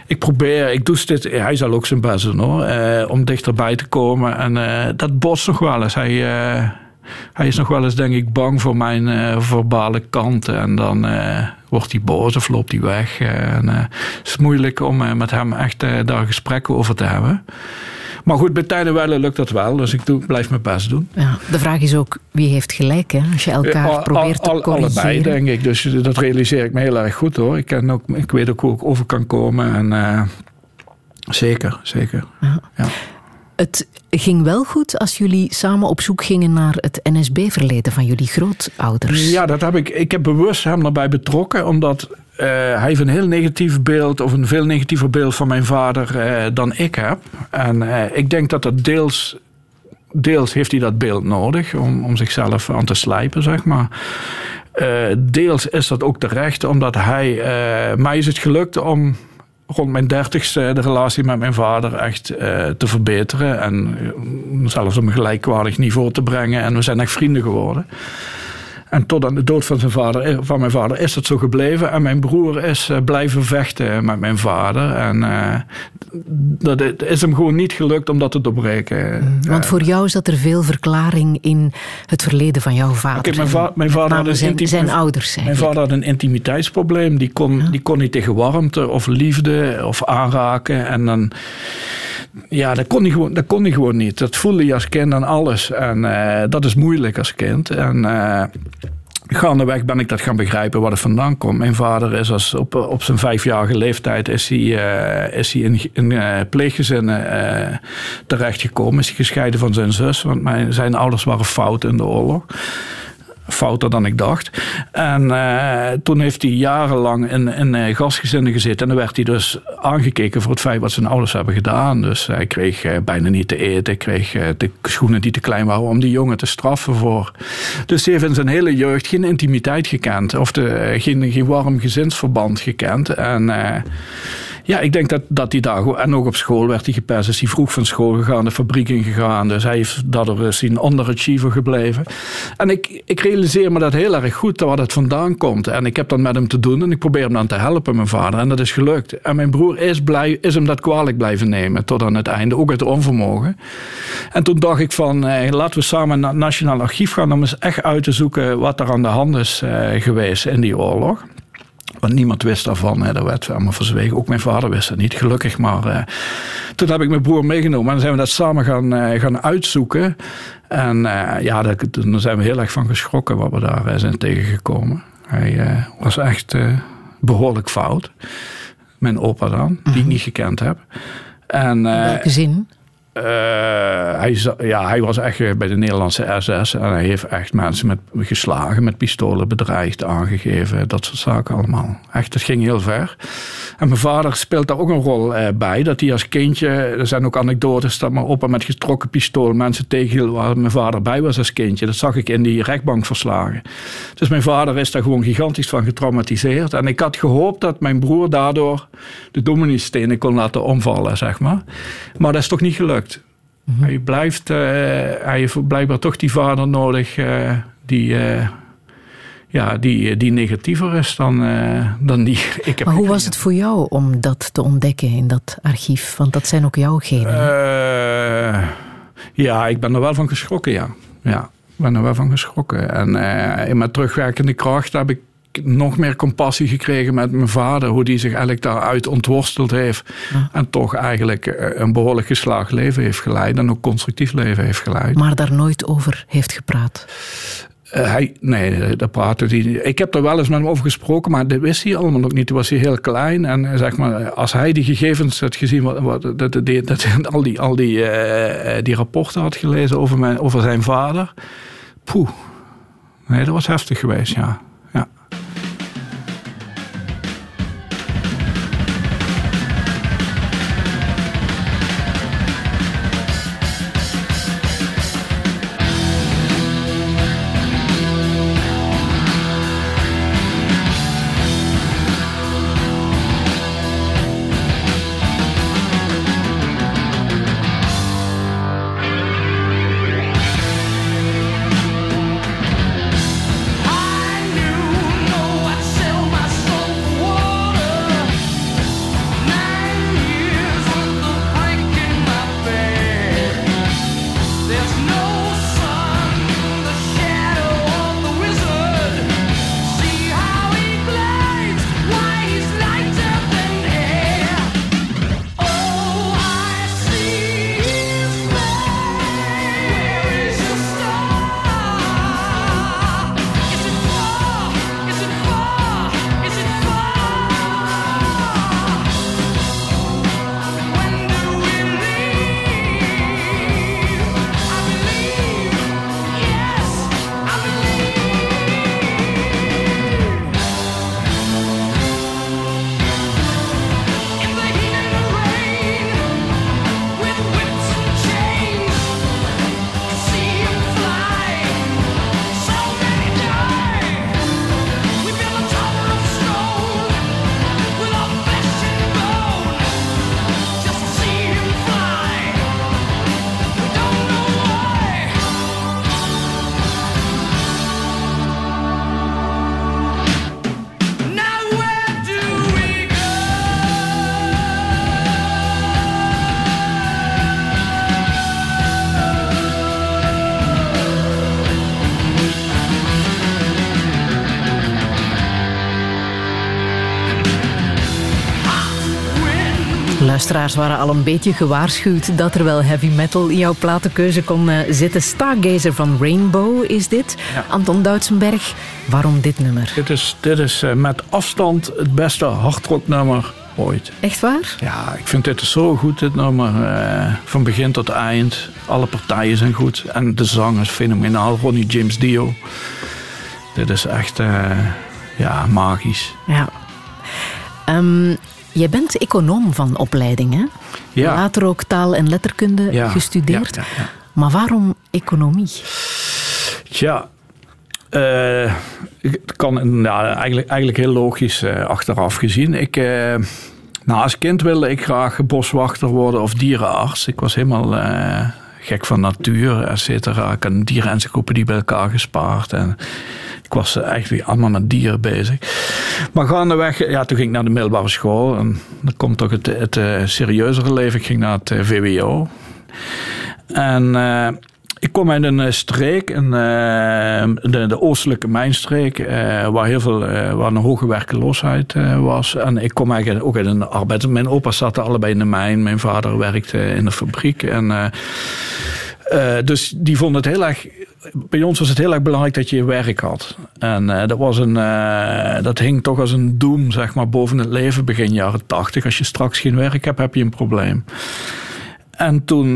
ik probeer, ik doe dit, hij zal ook zijn best doen hoor, om dichterbij te komen. En dat botst nog wel eens. Hij, hij is nog wel eens, denk ik, bang voor mijn verbale kanten. En dan wordt hij boos of loopt hij weg. en, het is moeilijk om met hem echt daar gesprekken over te hebben. Maar goed, bij tijden lukt dat wel. Dus ik doe, blijf mijn best doen. Ja, de vraag is ook, wie heeft gelijk? Hè? Als je elkaar probeert te corrigeren. Allebei, denk ik. Dus dat realiseer ik me heel erg goed hoor. Ik, ken ook, ik weet ook hoe ik over kan komen. En, uh, zeker, zeker. Ja. ja. Het ging wel goed als jullie samen op zoek gingen naar het NSB-verleden van jullie grootouders. Ja, dat heb ik, ik heb bewust hem daarbij betrokken, omdat uh, hij heeft een heel negatief beeld, of een veel negatiever beeld van mijn vader uh, dan ik heb. En uh, ik denk dat dat deels, deels heeft hij dat beeld nodig om, om zichzelf aan te slijpen, zeg maar. deels is dat ook terecht, omdat hij, mij is het gelukt om rond mijn dertigste de relatie met mijn vader echt te verbeteren. En zelfs op een gelijkwaardig niveau te brengen. En we zijn echt vrienden geworden. En tot aan de dood van, zijn vader, eh, van mijn vader is dat zo gebleven. En mijn broer is uh, blijven vechten met mijn vader. En uh, dat is hem gewoon niet gelukt om dat te doorbreken. Mm, want voor jou zat er veel verklaring in het verleden van jouw vader. Okay, mijn, va mijn vader had een zijn, zijn ouders. Mijn vader had een intimiteitsprobleem. Die kon, die kon niet tegen warmte of liefde of aanraken. En dan ja, dat kon, hij gewoon, dat kon hij gewoon niet. Dat voelde je als kind aan alles. En uh, dat is moeilijk als kind. En uh, gaandeweg ben ik dat gaan begrijpen waar het vandaan komt. Mijn vader is als op, op zijn vijfjarige leeftijd is hij, is hij in, in pleeggezin uh, terechtgekomen. Is hij gescheiden van zijn zus, want mijn, zijn ouders waren fout in de oorlog fouter dan ik dacht. En uh, toen heeft hij jarenlang in, in uh, gastgezinnen gezeten. En dan werd hij dus aangekeken voor het feit wat zijn ouders hebben gedaan. Dus hij kreeg uh, bijna niet te eten. Hij kreeg de schoenen die te klein waren om die jongen te straffen voor. Dus hij heeft in zijn hele jeugd geen intimiteit gekend. Of de, geen, geen warm gezinsverband gekend. En ja, ik denk dat, dat hij daar... En ook op school werd hij gepest. Is hij vroeg van school gegaan, de fabriek ingegaan. Dus hij heeft daardoor is een underachiever gebleven. En ik, ik realiseer me dat heel erg goed, waar dat vandaan komt. En ik heb dan met hem te doen en ik probeer hem dan te helpen, mijn vader. En dat is gelukt. En mijn broer is, blij, is hem dat kwalijk blijven nemen. Tot aan het einde, ook het onvermogen. En toen dacht ik van, eh, laten we samen naar het Nationaal Archief gaan... om eens echt uit te zoeken wat er aan de hand is eh, geweest in die oorlog. Want niemand wist daarvan. Hè. Dat werd allemaal verzwegen. Ook mijn vader wist het niet, gelukkig. Maar uh, toen heb ik mijn broer meegenomen. En dan zijn we dat samen gaan, uh, gaan uitzoeken. En uh, ja, daar zijn we heel erg van geschrokken wat we daar zijn tegengekomen. Hij was echt behoorlijk fout. Mijn opa dan, die ik mhm. niet gekend heb. En, In welke zin? Uh, hij, ja, hij was echt bij de Nederlandse SS en hij heeft echt mensen met, geslagen, met pistolen bedreigd, aangegeven, dat soort zaken allemaal. Echt, het ging heel ver. En mijn vader speelt daar ook een rol uh, bij, dat hij als kindje, er zijn ook anekdotes dat mijn opa met getrokken pistool mensen tegenhield waar mijn vader bij was als kindje. Dat zag ik in die rechtbankverslagen. Dus mijn vader is daar gewoon gigantisch van getraumatiseerd. En ik had gehoopt dat mijn broer daardoor de domineestenen kon laten omvallen, zeg maar. Maar dat is toch niet gelukt. Mhm. Hij, blijft, uh, hij heeft blijkbaar toch die vader nodig uh, die, uh, ja, die, die negatiever is dan, dan die [laughs] ik heb. Maar hoe was het voor jou om dat te ontdekken in dat archief? Want dat zijn ook jouw genen. ja, ik ben er wel van geschrokken, ja. ja ik ben er wel van geschrokken. En in mijn terugwerkende kracht heb ik nog meer compassie gekregen met mijn vader. Hoe die zich eigenlijk daaruit ontworsteld heeft. En toch eigenlijk eh, een behoorlijk geslaagd leven heeft geleid. En ook constructief leven heeft geleid. Maar daar nooit over heeft gepraat? Uh, hij, nee, daar praatte hij Ik heb er wel eens met hem over gesproken, maar dat wist hij allemaal nog niet. Toen was hij heel klein. En eh, zeg maar, als hij die gegevens had gezien, wat, wat, dat, dat, dat, al, die, al die, uh, die rapporten had gelezen over, mijn, over zijn vader. Poeh. Nee, dat was heftig geweest, ja. Luisteraars waren al een beetje gewaarschuwd dat er wel heavy metal in jouw platenkeuze kon uh, zitten. Stargazer van Rainbow is dit. Anton Duitsenberg, waarom dit nummer? Dit is, dit is uh, met afstand het beste hardrocknummer ooit. Echt waar? Ja, ik vind dit zo goed, dit nummer. Uh, van begin tot eind. Alle partijen zijn goed. En de zang is fenomenaal. Ronnie James Dio. Dit is echt ja, magisch. Ja. Um, Jij bent econoom van opleiding, hè? Ja. Later ook taal- en letterkunde gestudeerd. Ja, maar waarom economie? Tja, uh, het kan eigenlijk, eigenlijk heel logisch uh, achteraf gezien. Ik, uh, nou, als kind wilde ik graag boswachter worden of dierenarts. Ik was helemaal gek van natuur, et cetera. Ik had een dierenencyclopedie bij elkaar gespaard. En ik was eigenlijk allemaal met dieren bezig. Maar gaandeweg, ja, toen ging ik naar de middelbare school. En dan komt toch het, het, uh, serieuzere leven. Ik ging naar het eh, VWO. En ik kom uit een streek, een, de, de, oostelijke mijnstreek, waar heel veel, waar een hoge werkeloosheid was. En ik kom eigenlijk ook uit een arbeid. Mijn opa zat allebei in de mijn, mijn vader werkte in de fabriek. En dus die vonden het heel erg. Bij ons was het heel erg belangrijk dat je werk had. En uh, dat, was een, uh, dat hing toch als een doem, zeg maar, boven het leven begin jaren tachtig. Als je straks geen werk hebt, heb je een probleem. En toen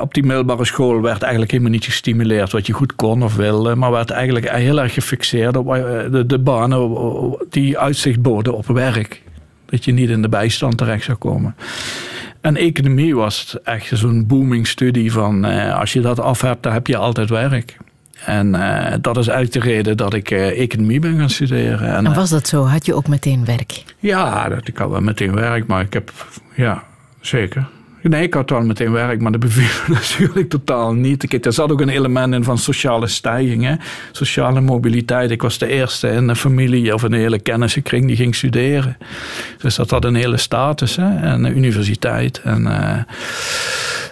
op die middelbare school werd eigenlijk helemaal niet gestimuleerd wat je goed kon of wilde, maar werd eigenlijk heel erg gefixeerd op de, de banen die uitzicht boden op werk. Dat je niet in de bijstand terecht zou komen. En economie was echt zo'n booming studie van uh, als je dat af hebt, dan heb je altijd werk. En uh, dat is eigenlijk de reden dat ik uh, economie ben gaan studeren. En, en was dat zo? Had je ook meteen werk? Ja, dat, ik had wel meteen werk, maar ik heb, ja, zeker. Nee, ik had wel meteen werk, maar dat beviel [laughs] natuurlijk totaal niet. Kijk, er zat ook een element in van sociale stijging, hè? sociale mobiliteit. Ik was de eerste in een familie of een hele kennissenkring die ging studeren. Dus dat had een hele status hè? en een universiteit. En uh,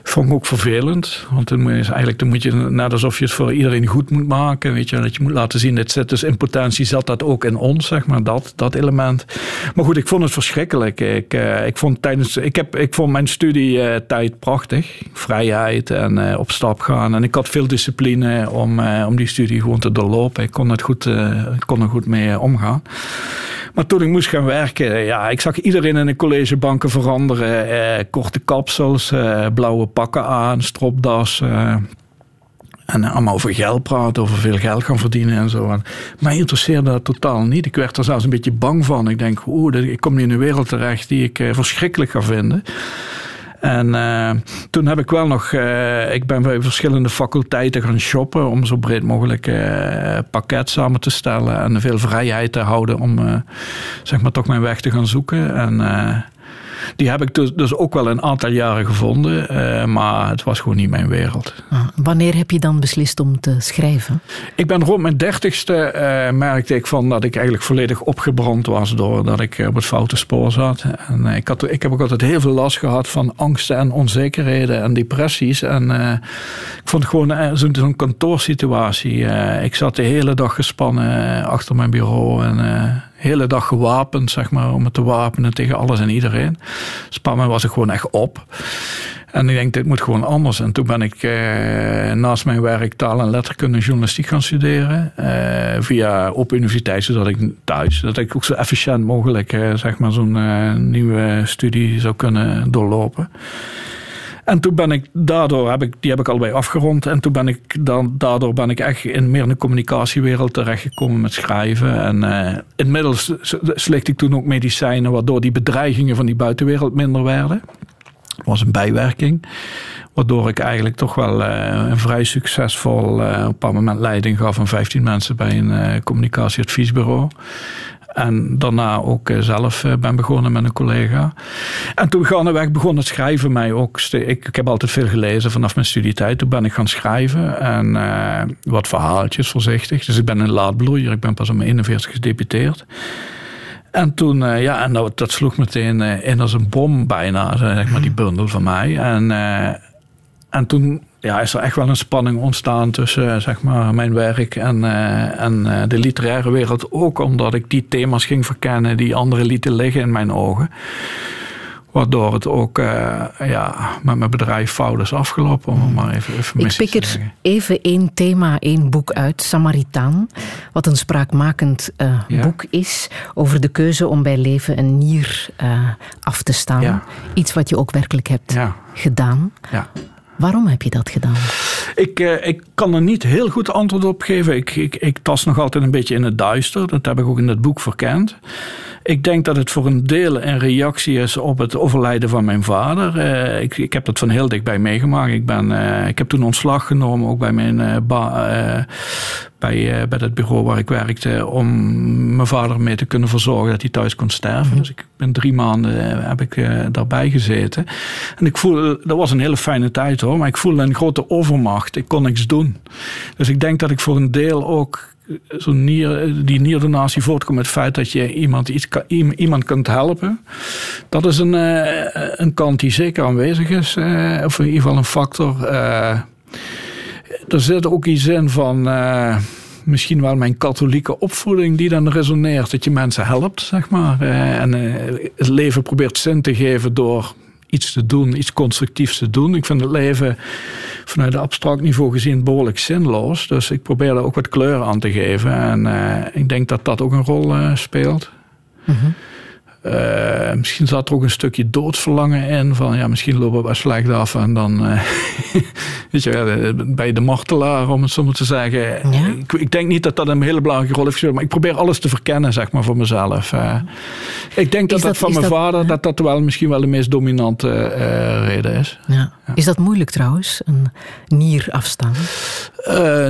vond ik ook vervelend, want dan moet je, eigenlijk dan moet je net alsof je het voor iedereen goed moet maken. Weet je, dat je moet laten zien, dat zit dus in potentie zat dat ook in ons, zeg maar, dat, dat element. Maar goed, ik vond het verschrikkelijk. Ik, uh, ik, vond, tijdens, ik, heb, ik vond mijn studie uh, tijd prachtig. Vrijheid en uh, op stap gaan. En ik had veel discipline om, uh, om die studie gewoon te doorlopen. Ik kon, het goed, kon er goed mee omgaan. Maar toen ik moest gaan werken, ja, ik zag iedereen in de collegebanken veranderen. korte kapsels, blauwe pakken aan, stropdas. En allemaal over geld praten, over veel geld gaan verdienen en zo. En mij interesseerde dat totaal niet. Ik werd er zelfs een beetje bang van. Ik denk, oeh, ik kom nu in een wereld terecht die ik verschrikkelijk ga vinden. En uh, toen heb ik wel nog, uh, ik ben bij verschillende faculteiten gaan shoppen om zo breed mogelijk uh, pakket samen te stellen en veel vrijheid te houden om zeg maar toch mijn weg te gaan zoeken. En die heb ik dus, dus ook wel een aantal jaren gevonden, uh, maar het was gewoon niet mijn wereld. Ah, wanneer heb je dan beslist om te schrijven? Ik ben rond mijn dertigste uh, merkte ik van dat ik eigenlijk volledig opgebrand was doordat ik op het foute spoor zat. En uh, ik, had, ik heb ook altijd heel veel last gehad van angsten en onzekerheden en depressies. En ik vond gewoon zo'n zo kantoorsituatie. ik zat de hele dag gespannen achter mijn bureau en hele dag gewapend, zeg maar, om het te wapenen tegen alles en iedereen. Spannen was ik gewoon echt op. En ik denk, dit moet gewoon anders. En toen ben ik eh, naast mijn werk taal en letterkunde journalistiek gaan studeren. Eh, via op universiteit, zodat ik thuis, dat ik ook zo efficiënt mogelijk eh, zeg maar zo'n eh, nieuwe studie zou kunnen doorlopen. En toen ben ik, daardoor heb ik, die heb ik allebei afgerond. En toen ben ik, dan, daardoor ben ik echt in meer een communicatiewereld terechtgekomen met schrijven. En uh, inmiddels slecht ik toen ook medicijnen, waardoor die bedreigingen van die buitenwereld minder werden. Dat was een bijwerking. Waardoor ik eigenlijk toch wel uh, een vrij succesvol uh, op een moment leiding gaf aan 15 mensen bij een communicatieadviesbureau. En daarna ook eh, zelf eh, ben begonnen met een collega. En toen gaandeweg begon het schrijven mij ook. Ik, ik heb altijd veel gelezen vanaf mijn studietijd. Toen ben ik gaan schrijven. En uh, wat verhaaltjes voorzichtig. Dus ik ben een laadbloeier. Ik ben pas om mijn 41 gedeputeerd. En toen, ja, en dat, dat sloeg meteen in als een bom bijna, zeg maar, die bundel van mij. En, en toen ja, is er echt wel een spanning ontstaan tussen eh, zeg maar, mijn werk en, uh, en uh, de literaire wereld. Ook omdat ik die thema's ging verkennen die anderen lieten liggen in mijn ogen. Waardoor het ook uh, ja, met mijn bedrijf fout is afgelopen. Om maar even, even Ik pik er even één thema, één boek uit, Samaritaan. Wat een spraakmakend uh, boek is over de keuze om bij leven een nier uh, af te staan. Ja. Iets wat je ook werkelijk hebt ja. gedaan. Ja. Waarom heb je dat gedaan? Ik, eh, ik kan er niet heel goed antwoord op geven. Ik, ik, ik tas nog altijd een beetje in het duister. Dat heb ik ook in het boek verkend. Ik denk dat het voor een deel een reactie is op het overlijden van mijn vader. Uh, ik, ik heb dat van heel dichtbij meegemaakt. Ik, ben, uh, ik heb toen ontslag genomen, ook bij mijn uh, bij, bij het bureau waar ik werkte, om mijn vader mee te kunnen verzorgen dat hij thuis kon sterven. Mhm. Dus ik ben drie maanden heb ik daarbij gezeten. En ik voel, dat was een hele fijne tijd hoor, maar ik voelde een grote overmacht. Ik kon niks doen. Dus ik denk dat ik voor een deel ook zo'n nier, die nierdonatie voortkomt uit het feit dat je iemand, iets iemand kunt helpen. Dat is een, eh, een kant die zeker aanwezig is, eh, of in ieder geval een factor. Eh, er zit ook iets in van misschien wel mijn katholieke opvoeding die dan resoneert. Dat je mensen helpt, zeg maar. en het leven probeert zin te geven door iets te doen, iets constructiefs te doen. Ik vind het leven vanuit het abstract niveau gezien behoorlijk zinloos. Dus ik probeer er ook wat kleur aan te geven. En uh, ik denk dat dat ook een rol uh, speelt. -hmm. Uh, misschien zat er ook een stukje doodsverlangen in. Van ja, misschien lopen we wel slecht af. En dan uh, [laughs] weet je, bij de martelaar, om het zo maar te zeggen. Ja. Ik, ik, denk niet dat dat een hele belangrijke rol heeft gespeeld. Maar ik probeer alles te verkennen, zeg maar, voor mezelf. Uh, ik denk dat dat, dat, van mijn vader, dat dat wel misschien wel de meest dominante reden is. Ja. Ja. Is dat moeilijk trouwens, een nier afstaan?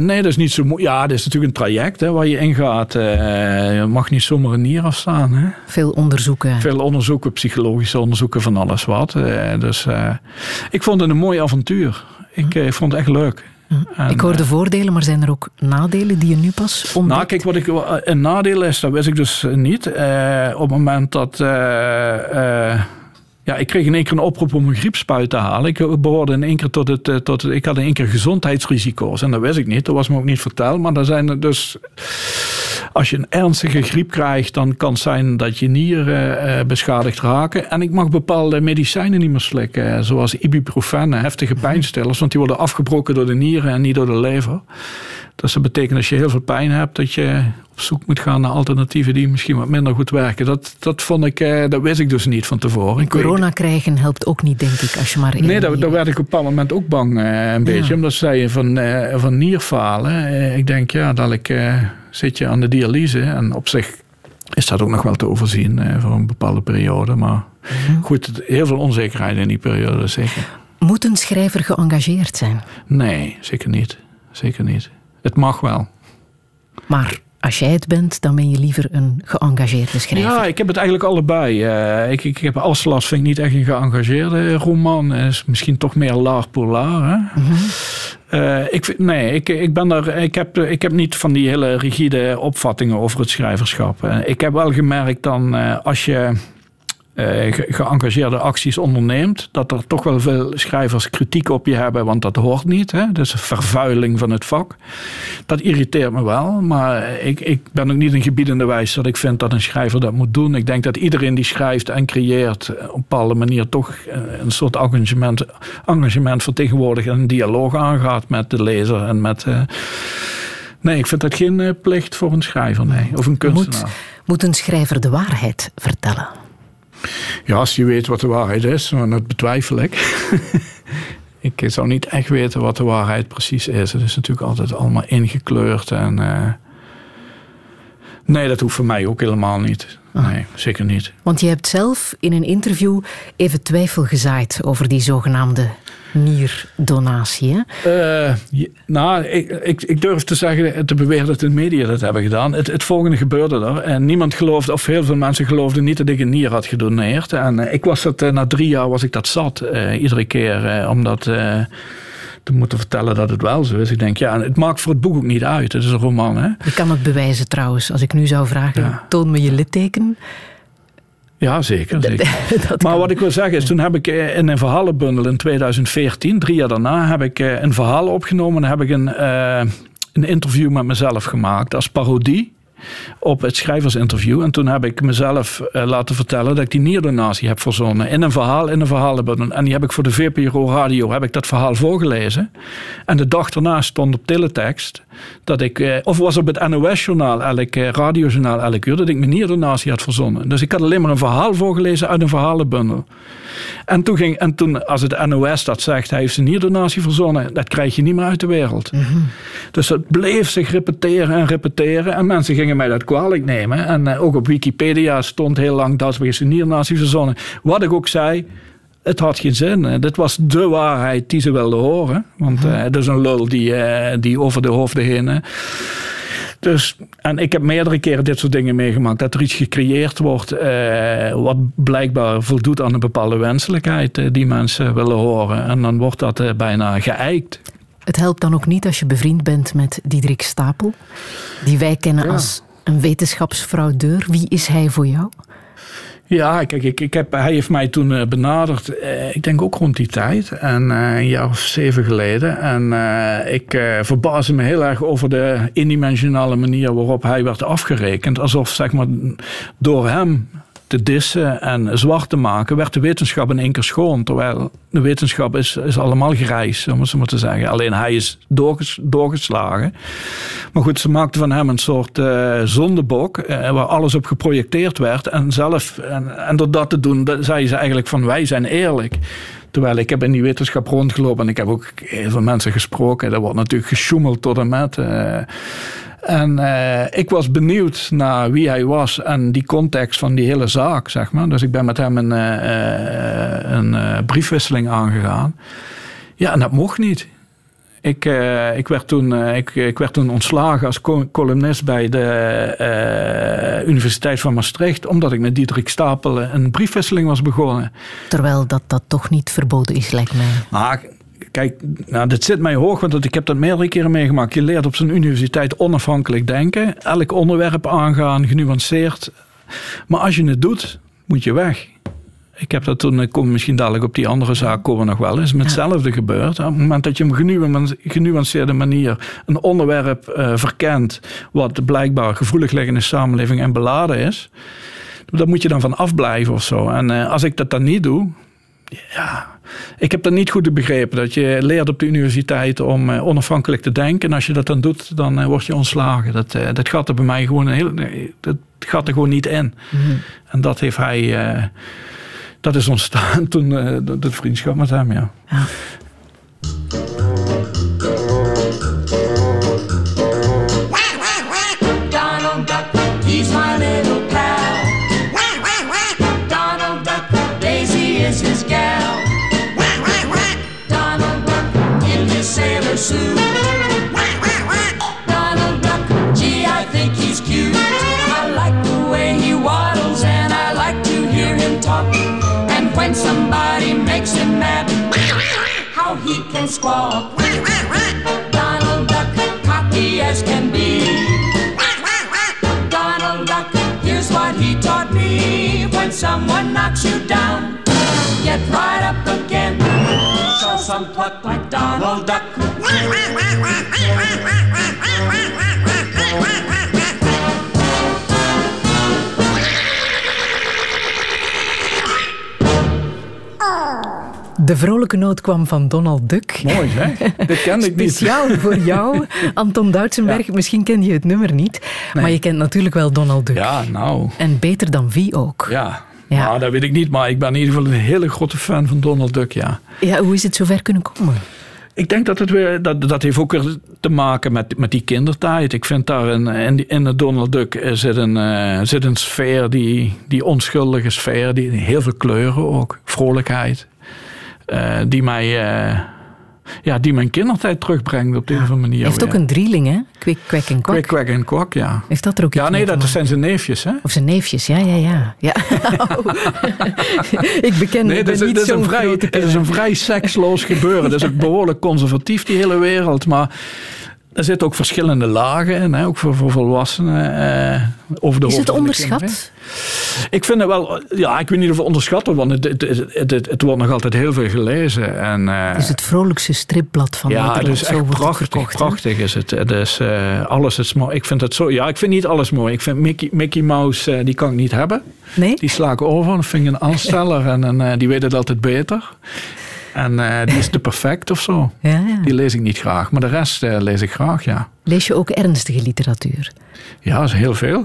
nee, dat is niet zo moeilijk. Ja, dat is natuurlijk een traject hè, waar je ingaat. je mag niet zomaar een nier afstaan. Hè. Veel onderzoeken veel onderzoeken, psychologische onderzoeken van alles wat. Eh, dus uh, ik vond het een mooi avontuur. Ik uh, vond het echt leuk. En, ik hoor de voordelen, maar zijn er ook nadelen die je nu pas ontdekt? Nou, kijk, wat ik, een nadeel is, dat wist ik dus niet. op het moment dat... Ja, ik kreeg in één keer een oproep om een griepspuit te halen. Ik behoorde in één keer tot het, tot het, Ik had in één keer gezondheidsrisico's. En dat wist ik niet. Dat was me ook niet verteld. Maar er zijn er dus als je een ernstige griep krijgt, dan kan het zijn dat je nieren uh, beschadigd raken. En ik mag bepaalde medicijnen niet meer slikken, zoals ibuprofen, heftige pijnstillers, want die worden afgebroken door de nieren en niet door de lever. Dus dat betekent als je heel veel pijn hebt, dat je op zoek moet gaan naar alternatieven die misschien wat minder goed werken. Dat, dat vond ik, eh, dat wist ik dus niet van tevoren. corona krijgen helpt ook niet, denk ik, als je maar... Nee, daar, daar werd ik op een bepaald moment ook bang eh, een beetje. Omdat zij je van, uh, van nierfalen. ik denk, ja, dat ik zit je aan de dialyse. En op zich is dat ook nog wel te overzien eh, voor een bepaalde periode. Maar mhm. goed, heel veel onzekerheid in die periode zeker. Moet een schrijver geëngageerd zijn? Nee, zeker niet. Zeker niet. Het mag wel. Maar als jij het bent, dan ben je liever een geëngageerde schrijver. Ja, ik heb het eigenlijk allebei. Uh, ik, ik heb Aslas vind ik niet echt een geëngageerde roman. is misschien toch meer laag polar. Hè? Mhm. Uh, ik, nee, ik, ik, ben er, ik, heb, ik heb niet van die hele rigide opvattingen over het schrijverschap. Uh, ik heb wel gemerkt dan als je uh, geëngageerde acties onderneemt, dat er toch wel veel schrijvers kritiek op je hebben, want dat hoort niet. Hè? Dus vervuiling van het vak. Dat irriteert me wel, maar ik, ik ben ook niet een gebiedende wijs dat ik vind dat een schrijver dat moet doen. Ik denk dat iedereen die schrijft en creëert op een bepaalde manier toch eh, een soort engagement, engagement vertegenwoordigt en een dialoog aangaat met de lezer en met. Uh, Nee, ik vind dat geen plicht voor een schrijver, nee. Of een kunstenaar. Moet een schrijver de waarheid vertellen? Ja, als je weet wat de waarheid is, maar dat betwijfel ik. [laughs] ik zou niet echt weten wat de waarheid precies is. Het is natuurlijk altijd allemaal ingekleurd en. Uh... Nee, dat hoeft voor mij ook helemaal niet. Ah. Nee, zeker niet. Want je hebt zelf in een interview even twijfel gezaaid over die zogenaamde nierdonatie. Uh, nou, ik, ik, ik, durf te zeggen, te beweren dat de media dat hebben gedaan. Het, het, volgende gebeurde er. En niemand geloofde, of heel veel mensen geloofden niet dat ik een nier had gedoneerd. En uh, ik was dat, uh, na drie jaar was ik dat zat. iedere keer, omdat te moeten vertellen dat het wel zo is. Ik denk, ja, het maakt voor het boek ook niet uit. Het is een roman, hè. Je kan het bewijzen trouwens. Als ik nu zou vragen, toon me je litteken. Ja, zeker. zeker. [laughs] maar wat ik wil zeggen is, toen heb ik eh, in een verhalenbundel in 2014, drie jaar daarna, heb ik eh, een verhaal opgenomen en heb ik een, uh, een interview met mezelf gemaakt als parodie op het schrijversinterview. En toen heb ik mezelf uh, laten vertellen dat ik die nierdonatie heb verzonnen. In een verhaal, in een verhalenbundel. En die heb ik voor de VPRO Radio, heb ik dat verhaal voorgelezen. En de dag daarna stond op teletext dat ik, uh, of was op het NOS-journaal, elk uh, radiojournaal elk uur, dat ik mijn nierdonatie had verzonnen. Dus ik had alleen maar een verhaal voorgelezen uit een verhalenbundel. En toen, ging, en toen als het NOS dat zegt, hij heeft zijn nierdonatie verzonnen, dat krijg je niet meer uit de wereld. Mhm. Dus het bleef zich repeteren en repeteren. En mensen gingen mij dat kwalijk nemen. En uh, ook op Wikipedia stond heel lang dat we zijn nierdonatie verzonnen. Wat ik ook zei, het had geen zin. Dit was de waarheid die ze wilden horen. Want uh, het is een lul die, uh, die over de hoofden heen. Dus, en ik heb meerdere keren dit soort dingen meegemaakt. Dat er iets gecreëerd wordt uh, wat blijkbaar voldoet aan een bepaalde wenselijkheid die mensen willen horen. En dan wordt dat bijna geëikt. Het helpt dan ook niet als je bevriend bent met Diederik Stapel, die wij kennen als een wetenschapsfraudeur. Wie is hij voor jou? Ja, kijk, ik, heb, hij heeft mij toen eh, benaderd, eh, ik denk ook rond die tijd, en, uh, een jaar of zeven geleden. En ik uh, verbaasde me heel erg over de indimensionale manier waarop hij werd afgerekend. Alsof, zeg maar, door hem te dissen en zwart te maken, werd de wetenschap in één keer schoon. Terwijl de wetenschap is, is allemaal grijs, om het zo maar te zeggen. Alleen hij is doorges, doorgeslagen. Maar goed, ze maakten van hem een soort uh, zondebok, uh, waar alles op geprojecteerd werd. En zelf, en, en door dat te doen, zei ze eigenlijk van wij zijn eerlijk. Terwijl ik heb in die wetenschap rondgelopen en ik heb ook heel veel mensen gesproken. Er wordt natuurlijk gesjoemeld tot en met. Uh, en uh, ik was benieuwd naar wie hij was en die context van die hele zaak, zeg maar. Dus ik ben met hem een, uh, een briefwisseling aangegaan. Ja, en dat mocht niet. Ik, uh, ik, werd toen, uh, ik, ik, werd toen ontslagen als columnist bij de uh, Universiteit van Maastricht, omdat ik met Diederik Stapel een briefwisseling was begonnen. Terwijl dat, dat toch niet verboden is, lijkt mij. Maar Kijk, nou, dit zit mij hoog, want ik heb dat meerdere keren meegemaakt. Je leert op zo'n universiteit onafhankelijk denken, elk onderwerp aangaan, genuanceerd. Maar als je het doet, moet je weg. Ik heb dat toen, ik kom misschien dadelijk op die andere zaak komen nog wel eens, met hetzelfde gebeurd. Op het moment dat je op een genuanceerde manier een onderwerp uh, verkent, wat blijkbaar gevoelig ligt in de samenleving en beladen is, daar moet je dan van afblijven of zo. En uh, als ik dat dan niet doe, ja, ik heb dat niet goed begrepen. Dat je leert op de universiteit om uh, onafhankelijk te denken. En als je dat dan doet, dan uh, word je ontslagen. Dat, uh, dat gaat er bij mij gewoon, heel, dat gaat er gewoon niet in. Mm -hmm. En dat heeft hij, dat is ontstaan [laughs] toen, de vriendschap met hem, ja. ja. How squawk. Donald Duck, cocky as can be. Donald Duck, here's what he taught me. When someone knocks you down, get right up again. Show some pluck like Donald Duck. De vrolijke noot kwam van Donald Duck. Mooi, hè? Dat kende ik niet. Speciaal voor jou, [laughs] Anton Duitsenberg. Ja. Misschien ken je het nummer niet, nee. maar je kent natuurlijk wel Donald Duck. Ja, nou. En beter dan wie ook. Ja, ja. Nou, dat weet ik niet, maar ik ben in ieder geval een hele grote fan van Donald Duck, ja. Ja, hoe is het zover kunnen komen? Ik denk dat het weer, dat, dat heeft ook weer te maken met, met die kindertijd. Ik vind daar in, in, in de Donald Duck zit een, uh, zit een sfeer, die, die onschuldige sfeer, die heel veel kleuren ook, vrolijkheid. Uh, die mij uh, ja, die mijn kindertijd terugbrengt op de ja. een of andere manier. Hij heeft ook een drieling, hè? Kwik, kwek en kwak. Kwik, kwek en kwak, ja. Heeft dat er ook Ja, nee, dat zijn zijn neefjes, hè? Of zijn neefjes, ja, ja, ja. ja. [laughs] Oh. [laughs] ik beken nee, een vrij, Het is een vrij seksloos gebeuren. Dat is ook [laughs] behoorlijk conservatief, die hele wereld. Maar er zitten ook verschillende lagen in, hè, ook voor, voor volwassenen. Eh, over de is het onderschat? Ik vind het wel, ja, ik weet niet of het onderschatten, want het, het, het, het, wordt nog altijd heel veel gelezen. En, uh, het is het vrolijkste stripblad van ja, Nederland. Ja, het is echt prachtig, prachtig is het. het is, uh, alles is mooi. Ik vind het zo, ja, ik vind niet alles mooi. Ik vind Mickey, Mickey Mouse, uh, die kan ik niet hebben. Nee? Die sla ik over, dat vind ik een aansteller [laughs] en, en die weet het altijd beter. En uh, die is te perfect of zo. Ja, ja. Die lees ik niet graag. Maar de rest uh, lees ik graag, ja. Lees je ook ernstige literatuur? Ja, dat is heel veel.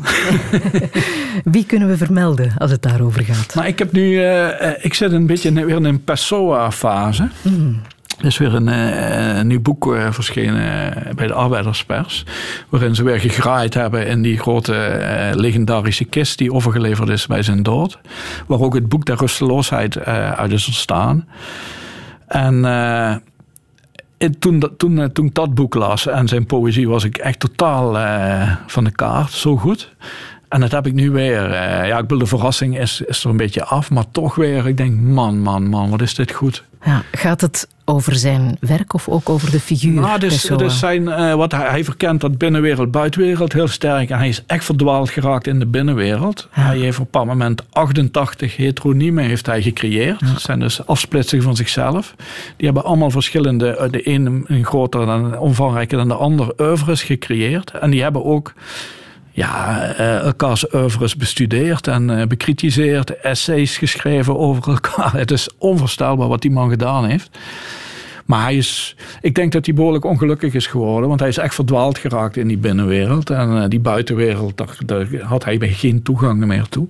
[laughs] Wie kunnen we vermelden als het daarover gaat? Nou, ik heb nu... Uh, ik zit een beetje weer in een Pessoa-fase. Mm. Er is weer een, een nieuw boek verschenen bij de Arbeiderspers. Waarin ze weer gegraaid hebben in die grote legendarische kist die overgeleverd is bij zijn dood. Waar ook het boek der rusteloosheid uit is ontstaan. En uh, toen, toen, toen ik dat boek las en zijn poëzie was ik echt totaal uh, van de kaart. Zo goed. En dat heb ik nu weer. Uh, ja, ik bedoel, de verrassing is, is er een beetje af. Maar toch weer, ik denk, man, man, man, wat is dit goed. Ja, gaat het over zijn werk of ook over de figuur? Nou, dus, dus zijn, uh, wat hij, hij, verkent dat binnenwereld, buitenwereld heel sterk. En hij is echt verdwaald geraakt in de binnenwereld. Ja. Hij heeft op een bepaald moment 88 heteroniemen heeft hij gecreëerd. Ja. Dat zijn dus afsplitsingen van zichzelf. Die hebben allemaal verschillende, de ene een groter en omvangrijker dan de ander, oeuvres gecreëerd. En die hebben ook ja, elkaars oeuvres bestudeerd en uh, bekritiseerd, essays geschreven over elkaar. [laughs] Het is onvoorstelbaar wat die man gedaan heeft. Maar hij is, ik denk dat hij behoorlijk ongelukkig is geworden, want hij is echt verdwaald geraakt in die binnenwereld. En uh, die buitenwereld, daar, daar, had hij geen toegang meer toe.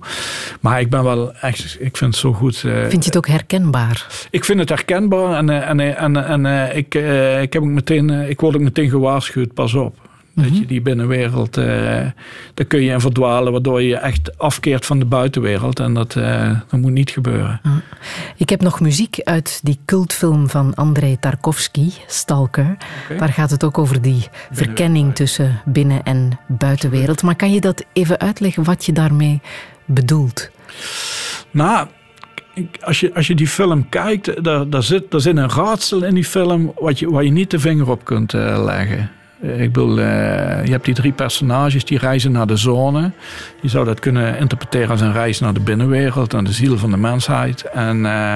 Maar ik ben wel echt, ik vind het zo goed. vind je het ook herkenbaar? Ik vind het herkenbaar en, en, en, en ik, ik, heb ook meteen, ik word ook meteen gewaarschuwd, pas op. Dat je die binnenwereld, uh, daar kun je in verdwalen, waardoor je je echt afkeert van de buitenwereld. En dat, uh, dat moet niet gebeuren. Ik heb nog muziek uit die cultfilm van Andrei Tarkovsky, Stalker. Okay. Daar gaat het ook over die verkenning tussen binnen- en buitenwereld. Maar kan je dat even uitleggen wat je daarmee bedoelt? Nou, als je, als je die film kijkt, daar, daar, zit, daar zit een raadsel in die film wat je, waar je niet de vinger op kunt uh, leggen. Ik bedoel, uh, je hebt die drie personages die reizen naar de zone. Je zou dat kunnen interpreteren als een reis naar de binnenwereld, naar de ziel van de mensheid. En, uh,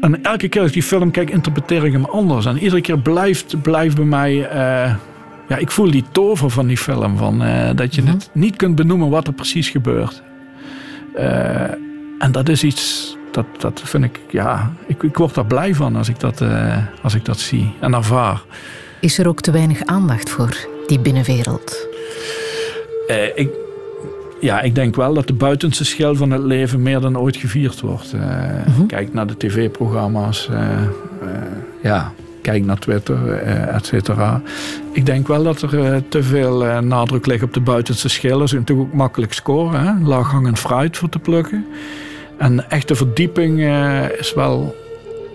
en elke keer als ik die film kijk, interpreteer ik hem anders. En iedere keer blijft, blijft bij mij. Uh, ja, ik voel die tover van die film. Van, dat je mm -hmm. het niet kunt benoemen wat er precies gebeurt. en dat is iets dat, dat vind ik, ja, ik, ik word daar blij van als ik, dat, uh, als ik dat zie en ervaar. Is er ook te weinig aandacht voor die binnenwereld? Uh, ik, ja, ik denk wel dat de buitenste schil van het leven meer dan ooit gevierd wordt. Uh, mm -hmm. Kijk naar de tv-programma's, ja, kijk naar Twitter, et cetera. Ik denk wel dat er te veel nadruk ligt op de buitenste schil. Dat is natuurlijk ook makkelijk scoren, hè? laaghangend fruit voor te plukken. En echte verdieping uh, is wel.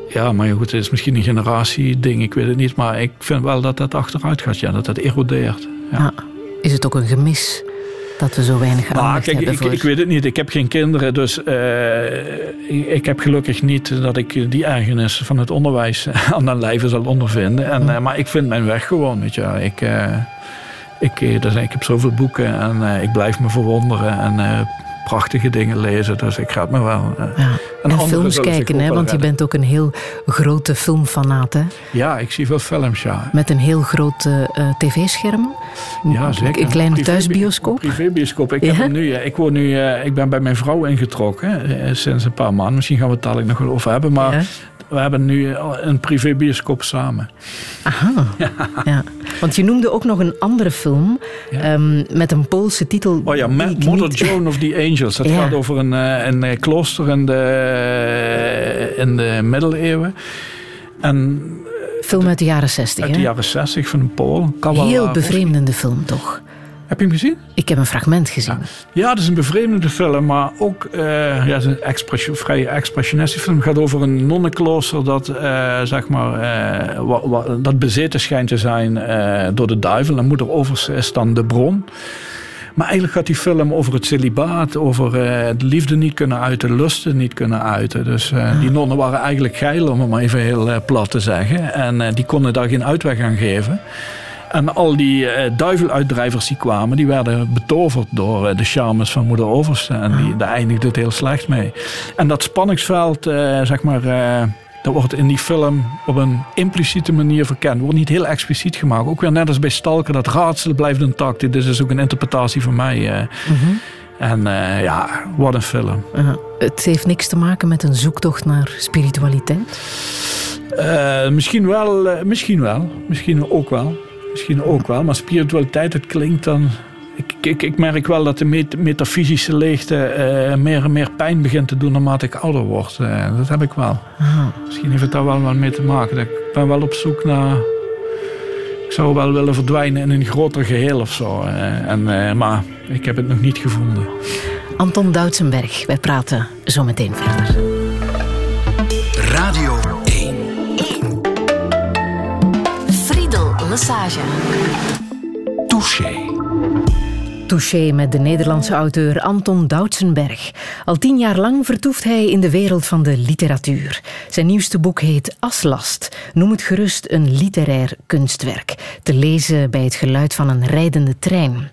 Ja, maar goed, het is misschien een generatieding, ik weet het niet. Maar ik vind wel dat dat achteruit gaat, ja, dat dat erodeert. Ja. Is het ook een gemis dat we zo weinig aandacht nou, kijk, hebben ik, voor... ik weet het niet. Ik heb geen kinderen, dus uh, ik, ik, heb gelukkig niet dat ik die ergernis van het onderwijs [laughs] aan mijn lijve zal ondervinden. En, uh, maar ik vind mijn weg gewoon, weet je. Ik, ik, dus, ik heb zoveel boeken en ik blijf me verwonderen en prachtige dingen lezen. Dus ik ga het me wel. Ja. En, en films kijken, hè, want je bent ook een heel grote filmfanaat. Hè? Ja, ik zie veel films, ja. Met een heel groot uh, tv-scherm. Ja, zeker. Een kleine privé, thuisbioscoop. Een privébioscoop. Ik, ja? heb nu, ik, woon nu, uh, ik ben bij mijn vrouw ingetrokken sinds een paar maanden. Misschien gaan we het dadelijk nog wel over hebben. Maar? We hebben nu een privébioscoop samen. Aha. [laughs] Ja. ja. Want je noemde ook nog een andere film ja. um, met een Poolse titel. Oh ja, Mother niet... Joan of the Angels. Dat [laughs] ja. gaat over een, een klooster in de, in de middeleeuwen. En film uit de jaren 60. Uit de jaren 60 van een Pool. Heel bevreemdende film, toch? Heb je hem gezien? Ik heb een fragment gezien. Ja, ja het is een bevreemdende film, maar ook uh, ja, het is een expression, vrij expressionistische film. Het gaat over een nonnenklooster dat, uh, zeg maar, uh, wa, wa, dat bezeten schijnt te zijn door de duivel. En moeder Overs is dan de bron. Maar eigenlijk gaat die film over het celibaat, over de liefde niet kunnen uiten, lusten niet kunnen uiten. Dus uh, die nonnen waren eigenlijk geil, om het maar even heel plat te zeggen. En die konden daar geen uitweg aan geven. En al die uh, duiveluitdrijvers die kwamen, die werden betoverd door de charmes van moeder Overste. En die, daar eindigde het heel slecht mee. En dat spanningsveld, zeg maar dat wordt in die film op een impliciete manier verkend. Wordt niet heel expliciet gemaakt. Ook weer net als bij Stalker, dat raadsel blijft intact. Dit is ook een interpretatie van mij. Uh. En uh, ja, wat een film. Uh, het heeft niks te maken met een zoektocht naar spiritualiteit? misschien wel, misschien wel. Misschien ook wel. Misschien ook wel. Maar spiritualiteit, het klinkt dan ik, ik, ik, merk wel dat de metafysische leegte uh, meer en meer pijn begint te doen naarmate ik ouder word. Uh, dat heb ik wel. Misschien heeft het daar wel wat mee te maken. Ik ben wel op zoek naar. Ik zou wel willen verdwijnen in een groter geheel of zo. Uh, en, maar ik heb het nog niet gevonden. Anton Doutsenberg, wij praten zo meteen verder. Lassage. Touché. Touché met de Nederlandse auteur Anton Doutsenberg. Al tien jaar lang vertoeft hij in de wereld van de literatuur. Zijn nieuwste boek heet Aslast. Noem het gerust een literair kunstwerk. Te lezen bij het geluid van een rijdende trein.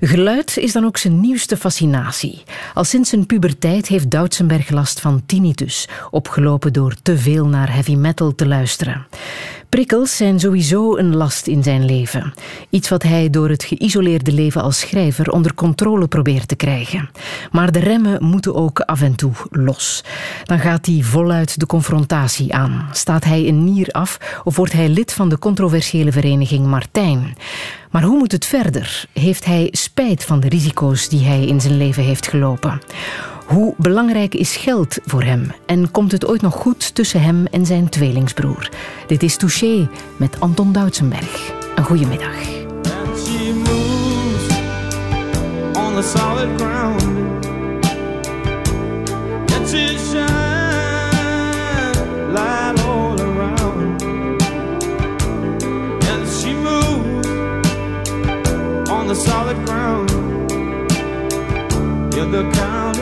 Geluid is dan ook zijn nieuwste fascinatie. Al sinds zijn puberteit heeft Doutsenberg last van tinnitus, opgelopen door te veel naar heavy metal te luisteren. Prikkels zijn sowieso een last in zijn leven. Iets wat hij door het geïsoleerde leven als schrijver onder controle probeert te krijgen. Maar de remmen moeten ook af en toe los. Dan gaat hij voluit de confrontatie aan. Staat hij een nier af of wordt hij lid van de controversiële vereniging Martijn? Maar hoe moet het verder? Heeft hij spijt van de risico's die hij in zijn leven heeft gelopen? Hoe belangrijk is geld voor hem? En komt het ooit nog goed tussen hem en zijn tweelingsbroer? Dit is Touché met Anton Doutsenberg. Een goede middag. the solid ground.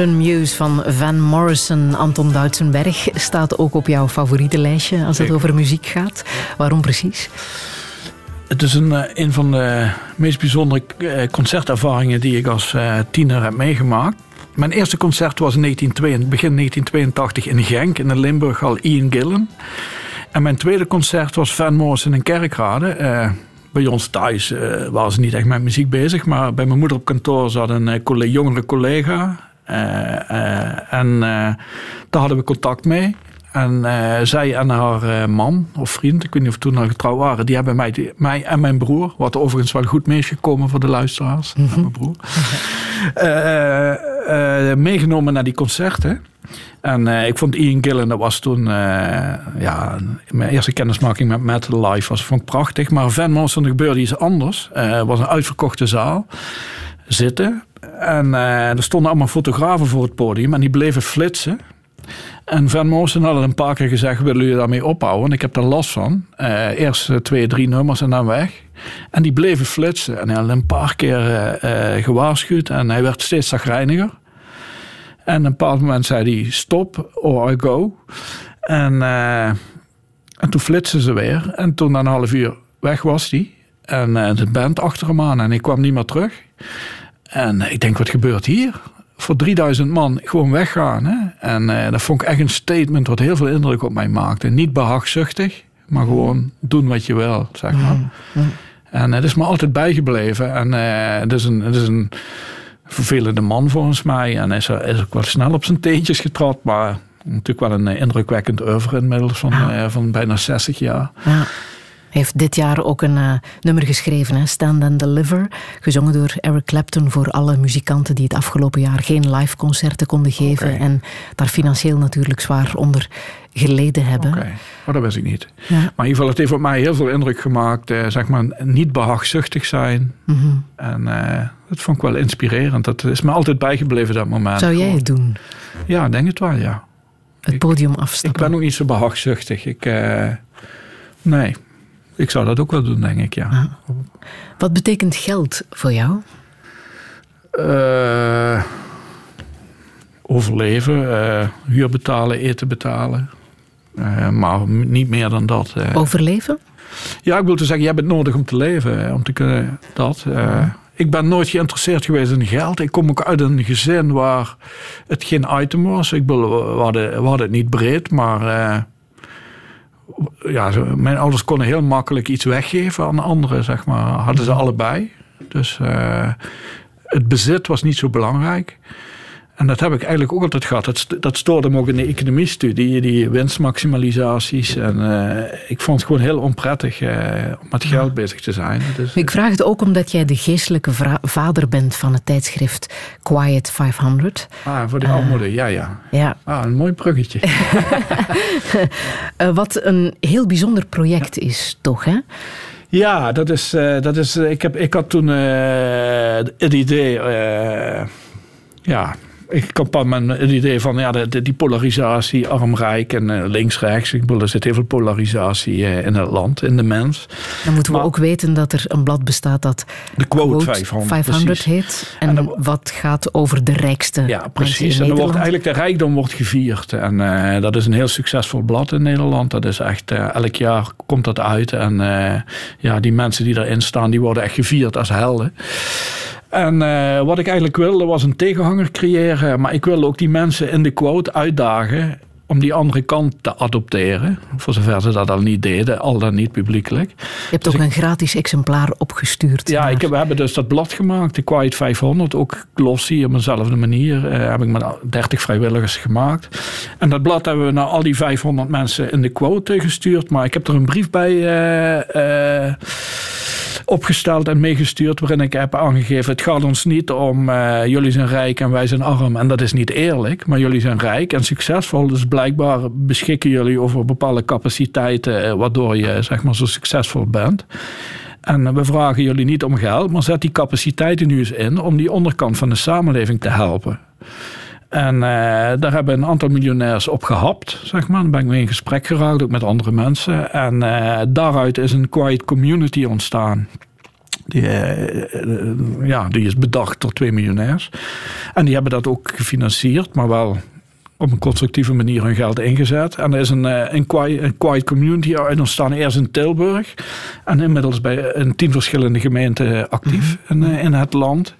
Northern Muse van Van Morrison, Anton Duitsenberg, staat ook op jouw favoriete lijstje als het over muziek gaat. Waarom precies? Het is een, eh, een van de meest bijzondere eh, concertervaringen die ik als eh, tiener heb meegemaakt. Mijn eerste concert was in 1982, begin 1982 in Genk, in de Limburghal Ian Gillen. En mijn tweede concert was Van Morrison in Kerkrade. bij ons thuis uh, waren ze niet echt met muziek bezig, maar bij mijn moeder op kantoor zat een jongere collega. En daar hadden we contact mee. En uh, zij en haar uh, man of vriend, ik weet niet of toen al getrouwd waren, die hebben mij, die, mij en mijn broer, wat overigens wel goed mee is gekomen voor de luisteraars, mm mijn broer, uh, [laughs] meegenomen naar die concerten. En ik vond Ian Gillen, dat was toen ja, mijn eerste kennismaking met Metal Live, was, vond ik prachtig. Maar Van Morrison gebeurde iets anders. Het was een uitverkochte zaal, zitten. En er stonden allemaal fotografen voor het podium en die bleven flitsen. En Van Moosen had een paar keer gezegd, willen jullie daarmee ophouden? Ik heb er last van. Uh, eerst twee, drie nummers en dan weg. En die bleven flitsen. En hij had een paar keer gewaarschuwd en hij werd steeds zagrijniger. En een bepaald moment zei hij, stop or I go. En, en toen flitsen ze weer. En toen na een half uur weg was hij. En de band achter hem aan en ik kwam niet meer terug. En ik denk, wat gebeurt hier? voor 3000 man gewoon weggaan. Hè? En uh, dat vond ik echt een statement wat heel veel indruk op mij maakte. Niet behagzuchtig, maar gewoon doen wat je wil, zeg maar. En het is me altijd bijgebleven. En uh, het, is een, het is een vervelende man volgens mij. En is, er, is ook wel snel op zijn teentjes getrapt. Maar natuurlijk wel een eh, indrukwekkend oeuvre inmiddels van, van bijna 60 jaar. Ja heeft dit jaar ook een uh, nummer geschreven, hè? Stand and Deliver. Gezongen door Eric Clapton voor alle muzikanten die het afgelopen jaar geen live concerten konden geven. En daar financieel natuurlijk zwaar onder geleden hebben. Oké, oh, dat wist ik niet. Ja. Maar in ieder geval, het heeft op mij heel veel indruk gemaakt. Eh, zeg maar, niet behagzuchtig zijn. Mm -hmm. En uh, dat vond ik wel inspirerend. Dat is me altijd bijgebleven, dat moment. Zou jij het doen? Ja, denk het wel, ja. Het podium afstappen? Ik ben ook niet zo behagzuchtig. Ik, nee, ik zou dat ook wel doen, denk ik, ja. Wat betekent geld voor jou? Uh, overleven, uh, huur betalen, eten betalen. Uh, maar niet meer dan dat. Overleven? Ja, ik wil te zeggen, je hebt het nodig om te leven. Om te kunnen dat. Ik ben nooit geïnteresseerd geweest in geld. Ik kom ook uit een gezin waar het geen item was. Ik we, hadden, we hadden het niet breed, maar ja, mijn ouders konden heel makkelijk iets weggeven aan anderen, zeg maar. Hadden ze allebei. Dus uh, het bezit was niet zo belangrijk. En dat heb ik eigenlijk ook altijd gehad. Dat, dat stoorde me ook in de economiestudie, die winstmaximalisaties. En uh, ik vond het gewoon heel onprettig uh, om met geld bezig te zijn. Dus, ik vraag het ook omdat jij de geestelijke vader bent van het tijdschrift Quiet 500. Ah, voor de uh, armoede, ja, ja. ja. Ah, een mooi bruggetje. [laughs] [laughs] wat een heel bijzonder project is, toch, hè? Ja, dat is. dat is ik, heb, ik had toen het idee. ja, ik kan met het idee van ja, de, die polarisatie, arm-rijk en uh, links-rechts. Ik bedoel, er zit heel veel polarisatie uh, in het land, in de mens. Dan moeten we ook weten dat er een blad bestaat dat de Quote, 500, 500 heet. En, wat gaat over de rijkste. Ja, precies. En dan wordt eigenlijk de rijkdom wordt gevierd. En uh, dat is een heel succesvol blad in Nederland. Dat is echt, elk jaar komt dat uit. En ja, die mensen die erin staan, die worden echt gevierd als helden. En uh, wat ik eigenlijk wilde was een tegenhanger creëren. Maar ik wilde ook die mensen in de quote uitdagen om die andere kant te adopteren. Voor zover ze dat al niet deden, al dan niet publiekelijk. Je hebt dus ook een gratis exemplaar opgestuurd. Ja, ik heb, we hebben dus dat blad gemaakt, de Quiet 500, ook glossy op dezelfde manier. Uh, heb ik met 30 vrijwilligers gemaakt. En dat blad hebben we naar al die 500 mensen in de quote gestuurd. Maar ik heb er een brief bij... Uh, opgesteld en meegestuurd waarin ik heb aangegeven: het gaat ons niet om uh, jullie zijn rijk en wij zijn arm en dat is niet eerlijk, maar jullie zijn rijk en succesvol, dus blijkbaar beschikken jullie over bepaalde capaciteiten uh, waardoor je zeg maar zo succesvol bent. En we vragen jullie niet om geld, maar zet die capaciteiten nu eens in om die onderkant van de samenleving te helpen. En uh, daar hebben een aantal miljonairs op gehapt, zeg maar. Dan ben ik mee in gesprek geraakt, ook met andere mensen. En daaruit is een quiet community ontstaan. Die, ja, die is bedacht door twee miljonairs. En die hebben dat ook gefinancierd, maar wel op een constructieve manier hun geld ingezet. En er is een, eh, een, quiet, een quiet community ontstaan eerst in Tilburg. En inmiddels bij in tien verschillende gemeenten actief mhm. in, eh, in het land.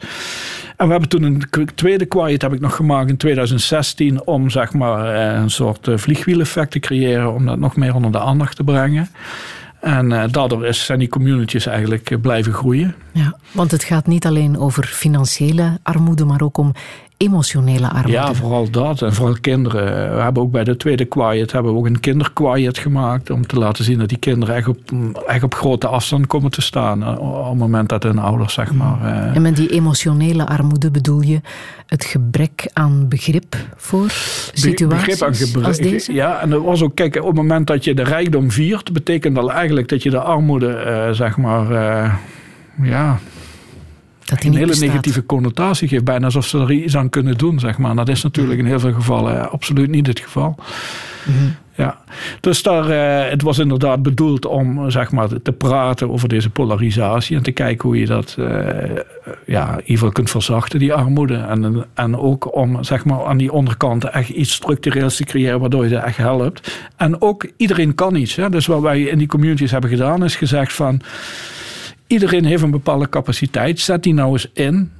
En we hebben toen een tweede quiet heb ik nog gemaakt in 2016 om zeg maar eh, een soort vliegwieleffect te creëren om dat nog meer onder de aandacht te brengen. En daardoor is, zijn die communities eigenlijk blijven groeien. Ja, want het gaat niet alleen over financiële armoede, maar ook om emotionele armoede. Ja, vooral dat. En vooral kinderen. We hebben ook bij de tweede quiet hebben we ook een kinderquiet gemaakt. Om te laten zien dat die kinderen echt op, echt op grote afstand komen te staan. Eh, op het moment dat hun ouders, zeg maar. Eh, en met die emotionele armoede bedoel je het gebrek aan begrip voor situaties begrip aan gebrek, als deze? Ja, en dat was ook, kijk, op het moment dat je de rijkdom viert, betekent dat eigenlijk dat je de armoede, uh, zeg maar, ja dat een hele negatieve connotatie geeft. Bijna alsof ze er iets aan kunnen doen, zeg maar. Dat is natuurlijk in heel veel gevallen absoluut niet het geval. Mhm. Ja. Dus daar, uh, het was inderdaad bedoeld om zeg maar, te praten over deze polarisatie en te kijken hoe je dat uh, ja, in ieder geval kunt verzachten, die armoede. En, en ook om zeg maar, aan die onderkant echt iets structureels te creëren waardoor je dat echt helpt. En ook iedereen kan iets. Hè? Dus wat wij in die communities hebben gedaan is gezegd van iedereen heeft een bepaalde capaciteit. Zet die nou eens in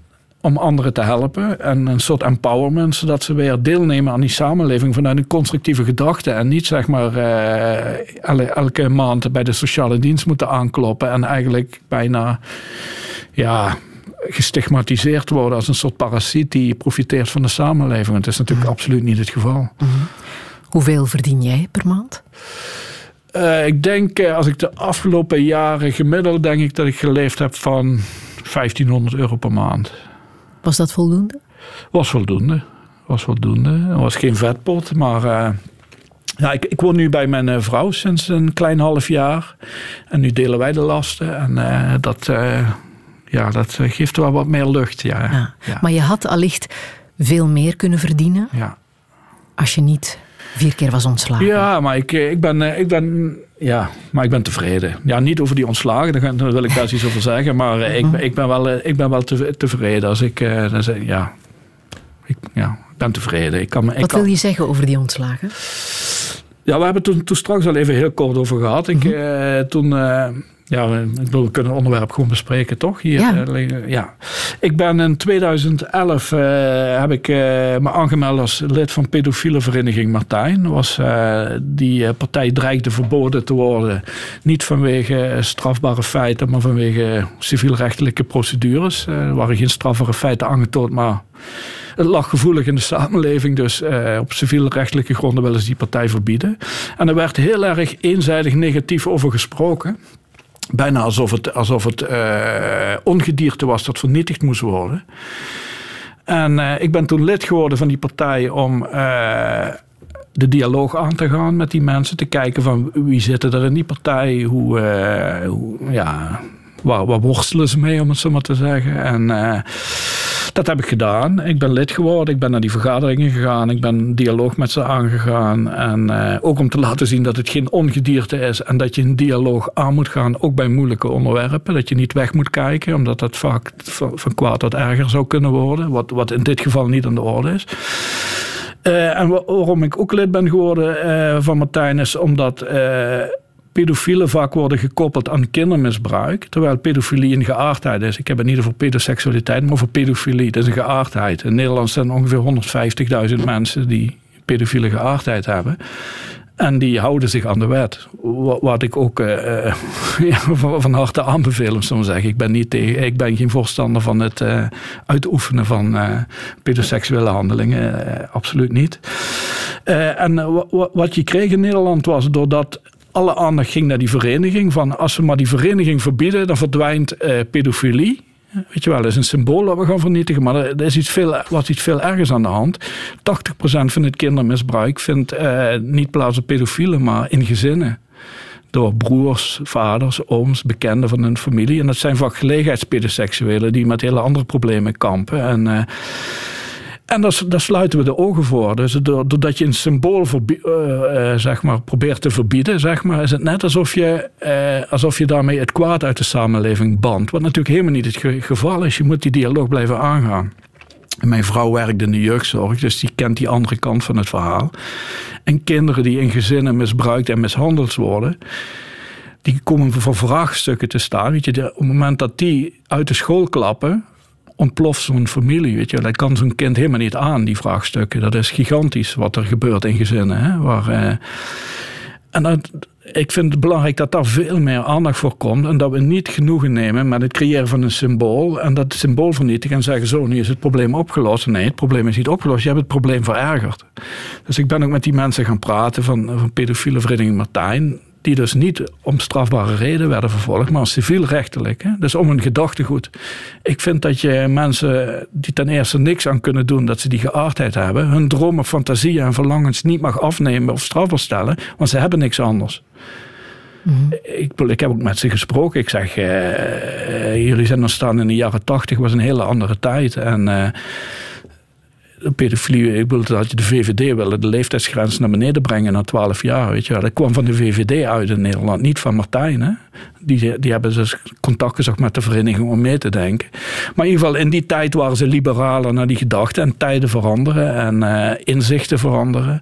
om anderen te helpen. En een soort empowerment, zodat ze weer deelnemen aan die samenleving vanuit een constructieve gedachte. En niet zeg maar uh, elke maand bij de sociale dienst moeten aankloppen. En eigenlijk bijna ja, gestigmatiseerd worden als een soort parasiet die profiteert van de samenleving. Het is natuurlijk absoluut niet het geval. Mhm. Hoeveel verdien jij per maand? Uh, ik denk, uh, als ik de afgelopen jaren gemiddeld, denk ik dat ik geleefd heb van 1500 euro per maand. Was dat voldoende? Was voldoende. Was voldoende. Het was geen vetpot, maar uh, ja, ik, ik woon nu bij mijn vrouw sinds een klein half jaar. En nu delen wij de lasten. En dat, ja, dat geeft wel wat meer lucht. Ja. ja. ja. Maar je had allicht veel meer kunnen verdienen. Ja. Als je niet vier keer was ontslagen. Ja, maar ik, eh, ik, ben, eh, ik, ben, ja, maar ik ben tevreden. Ja, niet over die ontslagen, daar wil ik best iets over zeggen. Maar eh, ik, mhm. ik ben wel, ik ben wel tevreden. Als ik, dan zeg, ja, ik ja, ben tevreden. Ik kan, ik Wat wil je zeggen over die ontslagen? Ja, we hebben toen, toen straks al even heel kort over gehad. Ik, mhm. toen ja, we kunnen het onderwerp gewoon bespreken, toch? Hier, ja. Uh, ja. Ik ben in 2011 uh, eh, heb ik uh, me aangemeld als lid van pedofiele vereniging Martijn. Was, die partij dreigde verboden te worden. Niet vanwege strafbare feiten, maar vanwege civielrechtelijke procedures. er waren geen strafbare feiten aangetoond, maar het lag gevoelig in de samenleving. Dus op civielrechtelijke gronden willen ze die partij verbieden. En er werd heel erg eenzijdig negatief over gesproken. Bijna alsof het, alsof het uh, ongedierte was dat vernietigd moest worden. En uh, ik ben toen lid geworden van die partij om uh, de dialoog aan te gaan met die mensen. Te kijken van wie zitten er in die partij. Hoe, hoe ja, waar, waar, worstelen ze mee om het zo maar te zeggen. En dat heb ik gedaan. Ik ben lid geworden. Ik ben naar die vergaderingen gegaan. Ik ben dialoog met ze aangegaan. En uh, ook om te laten zien dat het geen ongedierte is. En dat je een dialoog aan moet gaan, ook bij moeilijke onderwerpen. Dat je niet weg moet kijken, omdat dat vaak van, kwaad tot erger zou kunnen worden. Wat, wat in dit geval niet aan de orde is. Uh, en waarom ik ook lid ben geworden uh, van Martijn is omdat pedofielen vaak worden gekoppeld aan kindermisbruik. Terwijl pedofilie een geaardheid is. Ik heb het niet over pedoseksualiteit, maar over pedofilie. Het is een geaardheid. In Nederland zijn ongeveer 150.000 mensen die pedofiele geaardheid hebben. En die houden zich aan de wet. Wat ik ook [laughs] uh, van harte aanbeveel, om zo te zeggen. Ik ben, niet tegen, ik ben geen voorstander van het uh, uitoefenen van pedoseksuele handelingen. absoluut niet. en wat je kreeg in Nederland was doordat alle aandacht ging naar die vereniging. Van als we maar die vereniging verbieden, dan verdwijnt eh, pedofilie. Weet je wel, dat is een symbool dat we gaan vernietigen. Maar er is iets veel, was iets veel ergers aan de hand. 80% van het kindermisbruik vindt eh, niet plaats op pedofielen, maar in gezinnen. Door broers, vaders, ooms, bekenden van hun familie. En dat zijn vaak gelegenheidspedoseksuelen die met hele andere problemen kampen. En... Eh, En daar, sluiten we de ogen voor. Dus doordat je een symbool uh, zeg maar, probeert te verbieden, zeg maar, is het net alsof je, uh, alsof je daarmee het kwaad uit de samenleving bandt. Wat natuurlijk helemaal niet het geval is. Je moet die dialoog blijven aangaan. Mijn vrouw werkt in de jeugdzorg, dus die kent die andere kant van het verhaal. En kinderen die in gezinnen misbruikt en mishandeld worden, die komen voor vraagstukken te staan. Weet je, op het moment dat die uit de school klappen, ontploft zo'n familie. Weet je. Dat kan zo'n kind helemaal niet aan, die vraagstukken. Dat is gigantisch wat er gebeurt in gezinnen. Hè? Waar, eh, en dat, ik vind het belangrijk dat daar veel meer aandacht voor komt. En dat we niet genoegen nemen met het creëren van een symbool. En dat symbool vernietigen en zeggen: Zo, nu is het probleem opgelost. Nee, het probleem is niet opgelost. Je hebt het probleem verergerd. Dus ik ben ook met die mensen gaan praten van, van pedofiele vereniging Martijn die dus niet om strafbare reden werden vervolgd, maar civielrechtelijk. Hè? Dus om een gedachtegoed. Ik vind dat je mensen die ten eerste niks aan kunnen doen, dat ze die geaardheid hebben, hun dromen, fantasieën en verlangens niet mag afnemen of strafbaar stellen, want ze hebben niks anders. Mhm. Ik, ik, heb ook met ze gesproken. Ik zeg, uh, jullie zijn ontstaan in de jaren tachtig, was een hele andere tijd. En uh, pedofilie, ik wilde dat je de VVD wilde de leeftijdsgrens naar beneden brengen naar 12 jaar. Weet je. Dat kwam van de VVD uit in Nederland, niet van Martijn. Hè. Die, die hebben dus contact gezocht met de vereniging om mee te denken. Maar in ieder geval, in die tijd waren ze liberaler naar die gedachten. En tijden veranderen en uh, inzichten veranderen.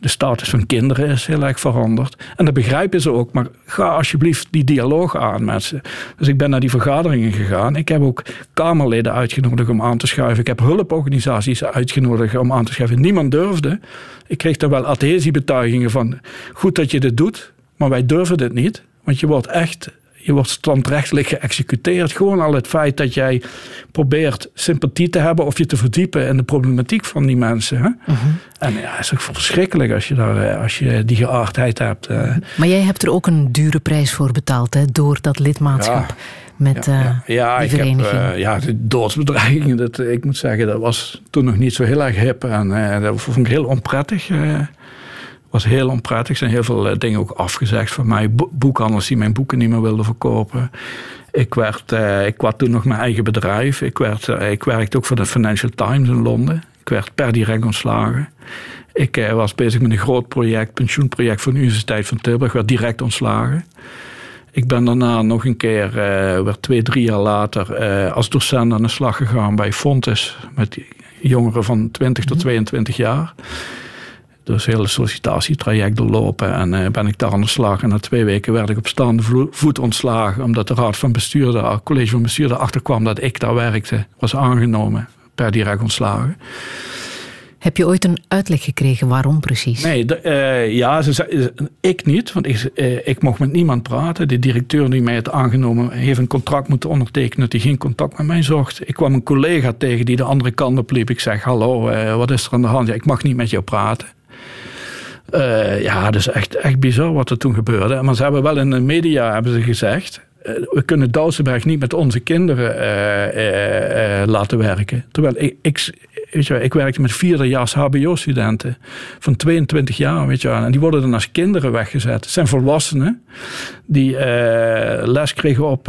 De status van kinderen is heel erg veranderd. En dat begrijpen ze ook. Maar ga alsjeblieft die dialoog aan met ze. Dus ik ben naar die vergaderingen gegaan. Ik heb ook Kamerleden uitgenodigd om aan te schuiven. Ik heb hulporganisaties uitgenodigd om aan te schuiven. Niemand durfde. Ik kreeg dan wel adhesiebetuigingen van... goed dat je dit doet, maar wij durven dit niet. Want je wordt echt je wordt standrechtelijk geëxecuteerd. Gewoon al het feit dat jij probeert sympathie te hebben of je te verdiepen in de problematiek van die mensen. Hè? Mhm. En ja, het is ook verschrikkelijk als je, daar, eh, als je die geaardheid hebt. Eh. Maar jij hebt er ook een dure prijs voor betaald, hè, door dat lidmaatschap. Met ja, ja. Eh, ja, die vereniging. Ik heb, ja, de doodsbedreigingen, dat, ik moet zeggen, dat was toen nog niet zo heel erg hip. En dat vond ik heel onprettig was heel onprettig. Er zijn heel veel eh, dingen ook afgezegd van mij. Boekhandels die mijn boeken niet meer wilden verkopen. Ik, werd, uh, ik had toen nog mijn eigen bedrijf. Ik, werd, uh, ik werkte ook voor de Financial Times in Londen. Ik werd per direct ontslagen. Ik uh, was bezig met een groot project, pensioenproject voor de Universiteit van Tilburg. werd direct ontslagen. Ik ben daarna nog een keer, werd twee, drie jaar later, als docent aan de slag gegaan bij Fontes. Met jongeren van 20 tot 22 mhm. jaar dus hele sollicitatietraject doorlopen. En uh, ben ik daar aan de slag. En na twee weken werd ik op staande voet ontslagen. Omdat de raad van bestuur, het college van bestuur erachter kwam dat ik daar werkte. Was aangenomen, per direct ontslagen. Heb je ooit een uitleg gekregen waarom precies? Nee, uh, ja, ze zei, ik niet, want ik, uh, ik mocht met niemand praten. De directeur die mij had aangenomen heeft een contract moeten ondertekenen dat hij geen contact met mij zocht. Ik kwam een collega tegen die de andere kant op liep. Ik zeg, hallo, uh, wat is er aan de hand? Ja, ik mag niet met jou praten. Uh, ja, is echt, echt bizar wat er toen gebeurde. Maar ze hebben wel in de media hebben ze gezegd. Uh, we kunnen Dousenberg niet met onze kinderen uh, laten werken. Terwijl ik, ik, weet je, ik werkte met vierdejaars HBO-studenten van 22 jaar. Weet je, en die worden dan als kinderen weggezet. Het zijn volwassenen die les kregen op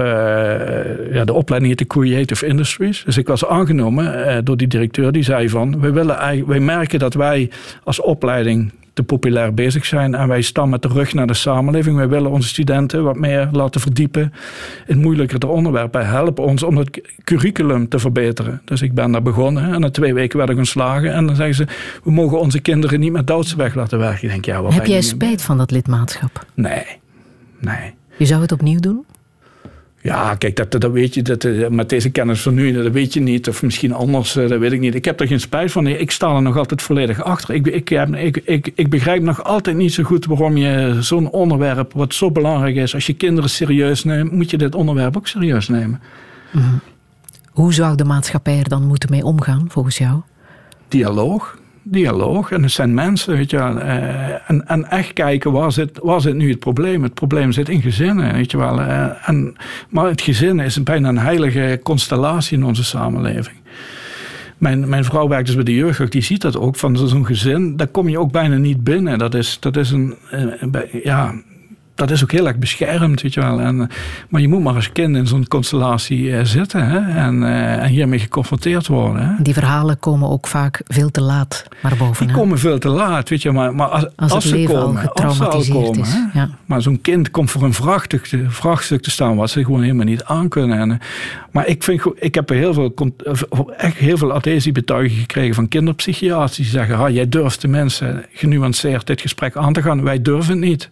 ja, de opleiding heette Creative Industries. Dus ik was aangenomen door die directeur. Die zei van, wij, willen, wij merken dat wij als opleiding te populair bezig zijn. En wij staan met de rug naar de samenleving. Wij willen onze studenten wat meer laten verdiepen in moeilijkere onderwerpen. Helpen ons om het curriculum te verbeteren. Dus ik ben daar begonnen. En na twee weken werd ik ontslagen. En dan zeggen ze, we mogen onze kinderen niet met weg laten werken. Ik denk, ja, Heb jij spijt van dat lidmaatschap? Nee, nee. Je zou het opnieuw doen? Ja, kijk, dat, dat weet je, dat, eh, met deze kennis van nu, dat weet je niet. Of misschien anders, eh, dat weet ik niet. Ik heb er geen spijt van. Ik sta er nog altijd volledig achter. Ik, ik, ik, ik, ik begrijp nog altijd niet zo goed waarom je zo'n onderwerp, wat zo belangrijk is, als je kinderen serieus neemt, moet je dit onderwerp ook serieus nemen. Mhm. Hoe zou de maatschappij er dan moeten mee omgaan, volgens jou? Dialoog dialoog. En het zijn mensen, weet je wel. Eh, en, echt kijken, waar zit, waar zit nu het probleem? Het probleem zit in gezinnen, weet je wel. Uh, en, maar het gezin is bijna een heilige constellatie in onze samenleving. Mijn, mijn vrouw werkt dus bij de jeugd, die ziet dat ook. Van zo'n gezin, daar kom je ook bijna niet binnen. Dat is, dat is een, ja, dat is ook heel erg beschermd, weet je wel. En, maar je moet maar als kind in zo'n constellatie zitten hè, en, en hiermee geconfronteerd worden. Hè. Die verhalen komen ook vaak veel te laat naar boven. Die komen veel te laat, weet je, maar, maar als, als, als ze komen, als ze al komen, is, ja. Maar zo'n kind komt voor een vrachtstuk, vrachtstuk te staan wat ze gewoon helemaal niet aankunnen. En, maar ik, vind, ik heb heel veel, echt heel veel adhesiebetuigingen gekregen van kinderpsychiaters die zeggen, ah, jij durft de mensen genuanceerd dit gesprek aan te gaan, wij durven het niet.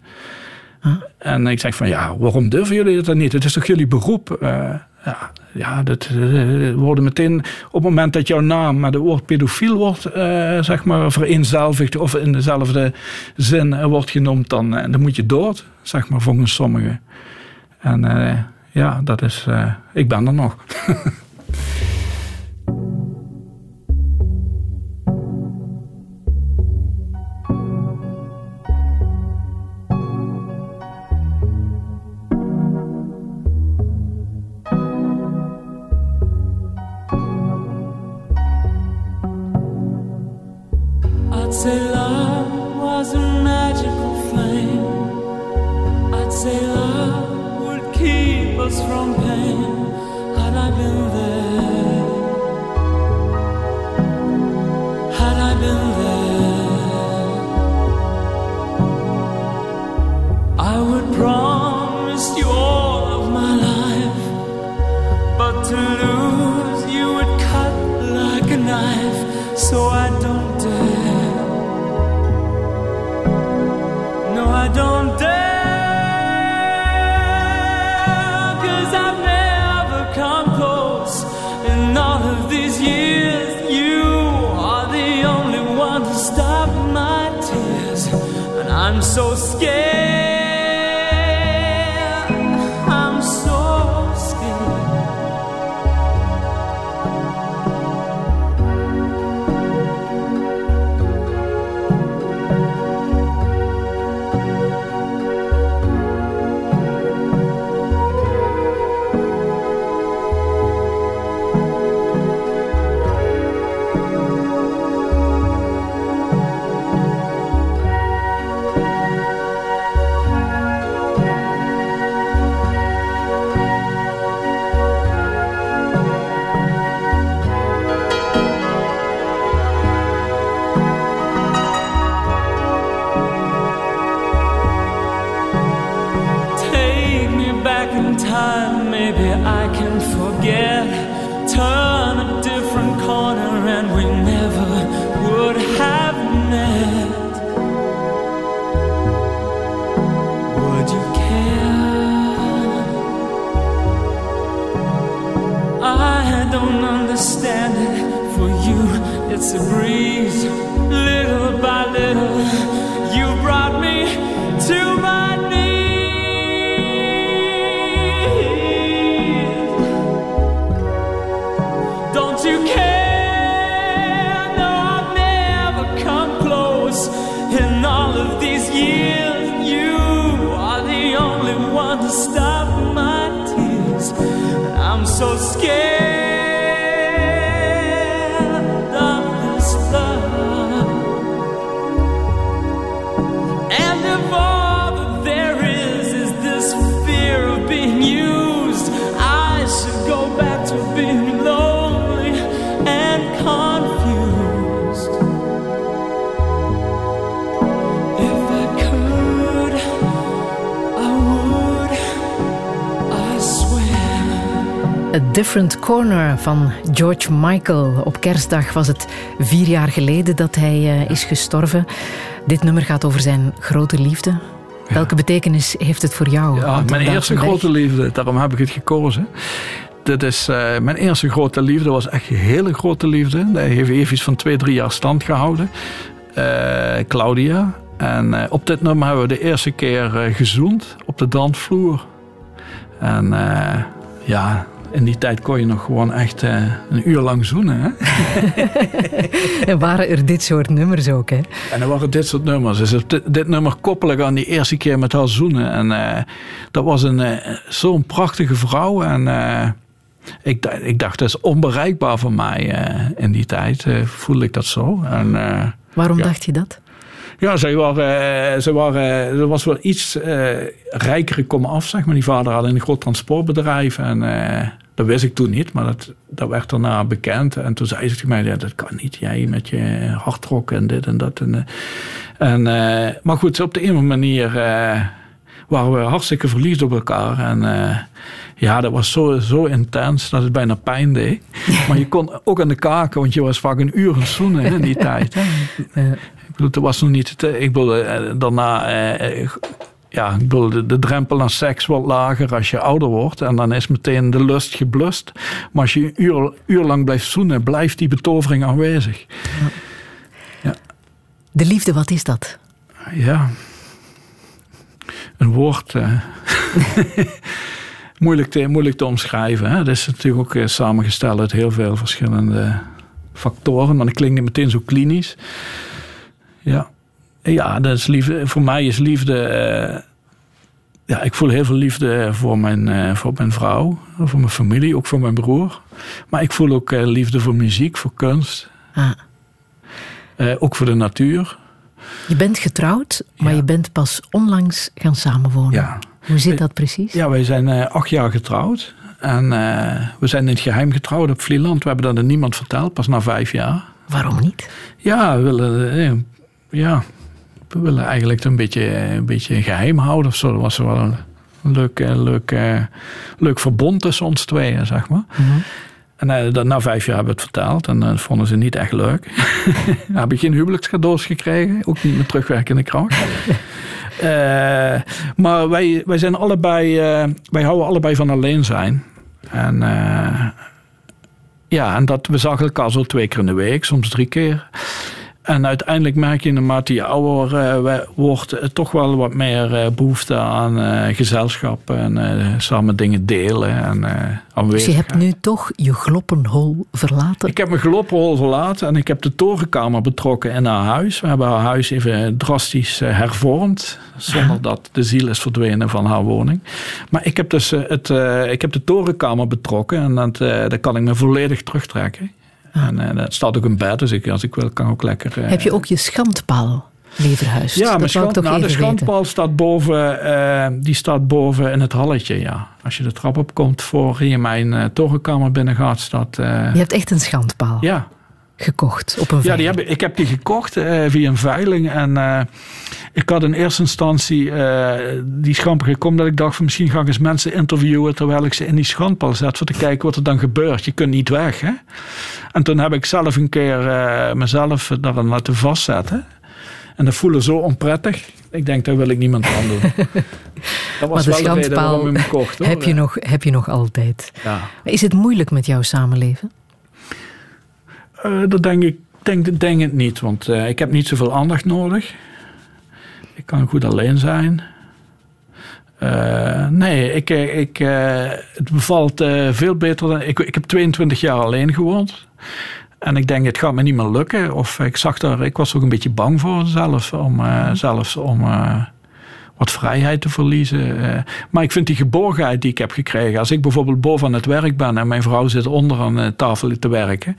En ik zeg van ja, waarom durven jullie dat niet? Het is toch jullie beroep? Uh, ja, ja, dat uh, worden meteen op het moment dat jouw naam met het woord pedofiel wordt, zeg maar, vereenzelvigd of in dezelfde zin wordt genoemd, dan, dan moet je dood, zeg maar, volgens sommigen. En ja, dat is, ik ben er nog. [laughs] say love. so scared. Different Corner van George Michael. Op kerstdag was het vier jaar geleden dat hij uh, is gestorven. Dit nummer gaat over zijn grote liefde. Welke betekenis heeft het voor jou? Ja, mijn eerste grote liefde, daarom heb ik het gekozen. Dit is, uh, mijn eerste grote liefde was echt een hele grote liefde. Hij heeft even iets van twee, drie jaar stand gehouden. Uh, Claudia. En op dit nummer hebben we de eerste keer gezoend op de dansvloer. En ja, in die tijd kon je nog gewoon echt uh, een uur lang zoenen. Hè? [laughs] en waren er dit soort nummers ook, hè? En er waren dit soort nummers. Dus dit, dit nummer koppel ik aan die eerste keer met haar zoenen. En uh, dat was een uh, zo'n prachtige vrouw. En ik, ik dacht, dat is onbereikbaar voor mij in die tijd. voelde ik dat zo. En, Waarom dacht je dat? Ja, zij waren, ze waren, er was wel iets uh, rijkere komen af, zeg maar. Die vader had een groot transportbedrijf en dat wist ik toen niet, maar dat, dat werd daarna bekend. En toen zei ze tegen mij, ja, dat kan niet, jij met je hardrock en dit en dat. En, en, maar goed, op de een manier waren we hartstikke verliefd op elkaar. En ja, dat was zo, zo intens dat het bijna pijn deed. [laughs] Maar je kon ook aan de kaken, want je was vaak een uur aan zoenen in die [laughs] tijd. Ik bedoel, het was nog niet... Ik bedoel, eh, daarna... Eh, ja, ik bedoel, de, de, drempel naar seks wordt lager als je ouder wordt. En dan is meteen de lust geblust. Maar als je een uur, uur lang blijft zoenen, blijft die betovering aanwezig. Ja. ja. De liefde, wat is dat? Ja, een woord. Uh, [laughs] moeilijk, te, moeilijk te omschrijven. Hè? Het is natuurlijk ook uh, samengesteld uit heel veel verschillende factoren. Maar het klinkt niet meteen zo klinisch. Ja, ja dat is liefde. voor mij is liefde. Uh, ja, ik voel heel veel liefde voor mijn, uh, voor mijn vrouw, voor mijn familie, ook voor mijn broer. Maar ik voel ook uh, liefde voor muziek, voor kunst. Ah. ook voor de natuur. Je bent getrouwd, maar je bent pas onlangs gaan samenwonen. Ja. Hoe zit dat precies? Ja, wij zijn acht jaar getrouwd. En we zijn in het geheim getrouwd op Vlieland. We hebben dat aan niemand verteld, pas na vijf jaar. Waarom niet? Ja, we willen ja, we willen eigenlijk een beetje, een beetje geheim houden of zo. Dat was wel een leuk, eh, leuk, eh, leuk verbond tussen ons tweeën, zeg maar. Mhm. En uh, na vijf jaar hebben we het vertaald en dat vonden ze niet echt leuk. [laughs] heb ik geen huwelijkscadeaus gekregen, ook niet met terugwerkende kracht. [laughs] maar wij, wij zijn allebei, wij houden allebei van alleen zijn. En ja, en dat we zagen elkaar zo twee keer in de week, soms drie keer. En uiteindelijk merk je naarmate je ouder uh, wordt uh, toch wel wat meer uh, behoefte aan gezelschap en samen dingen delen. En, dus je hebt nu toch je gloppenhol verlaten? Ik heb mijn gloppenhol verlaten en ik heb de torenkamer betrokken in haar huis. We hebben haar huis even drastisch hervormd, zonder dat de ziel is verdwenen van haar woning. Maar ik heb dus het, ik heb de torenkamer betrokken en dat, dat kan ik me volledig terugtrekken. En uh, dat staat ook een bed, dus ik, als ik wil kan ook lekker... Uh, Heb je ook je schandpaal leverhuis? Ja, mijn schand, nou, de schandpaal staat boven, uh, die staat boven in het halletje, ja. Als je de trap opkomt voor je mijn torenkamer binnen gaat, staat... je hebt echt een schandpaal? Ja, gekocht op een veiling? Ja, die heb, ik heb die gekocht uh, via een veiling. En uh, ik had in eerste instantie uh, die schamper gekomen dat ik dacht van misschien ga ik eens mensen interviewen terwijl ik ze in die schandpal zet voor te kijken wat er dan gebeurt. Je kunt niet weg. Hè? En toen heb ik zelf een keer mezelf daar laten vastzetten. En dat voelde zo onprettig. Ik denk, daar wil ik niemand aan doen. [laughs] Dat was maar de wel de reden waarom ik hem kocht. Hoor. Heb, je nog, heb je nog altijd. Ja. Is het moeilijk met jouw samenleven? Uh, dat denk ik denk, denk het niet, want uh, ik heb niet zoveel aandacht nodig. Ik kan goed alleen zijn. Uh, nee, ik, ik, het bevalt veel beter dan. Ik, ik heb 22 jaar alleen gewoond. En ik denk, het gaat me niet meer lukken. Of ik zag daar, ik was ook een beetje bang voor zelf, om, zelfs om wat vrijheid te verliezen. Eh. maar ik vind die geborgenheid die ik heb gekregen. Als ik bijvoorbeeld boven aan het werk ben en mijn vrouw zit onder aan de tafel te werken.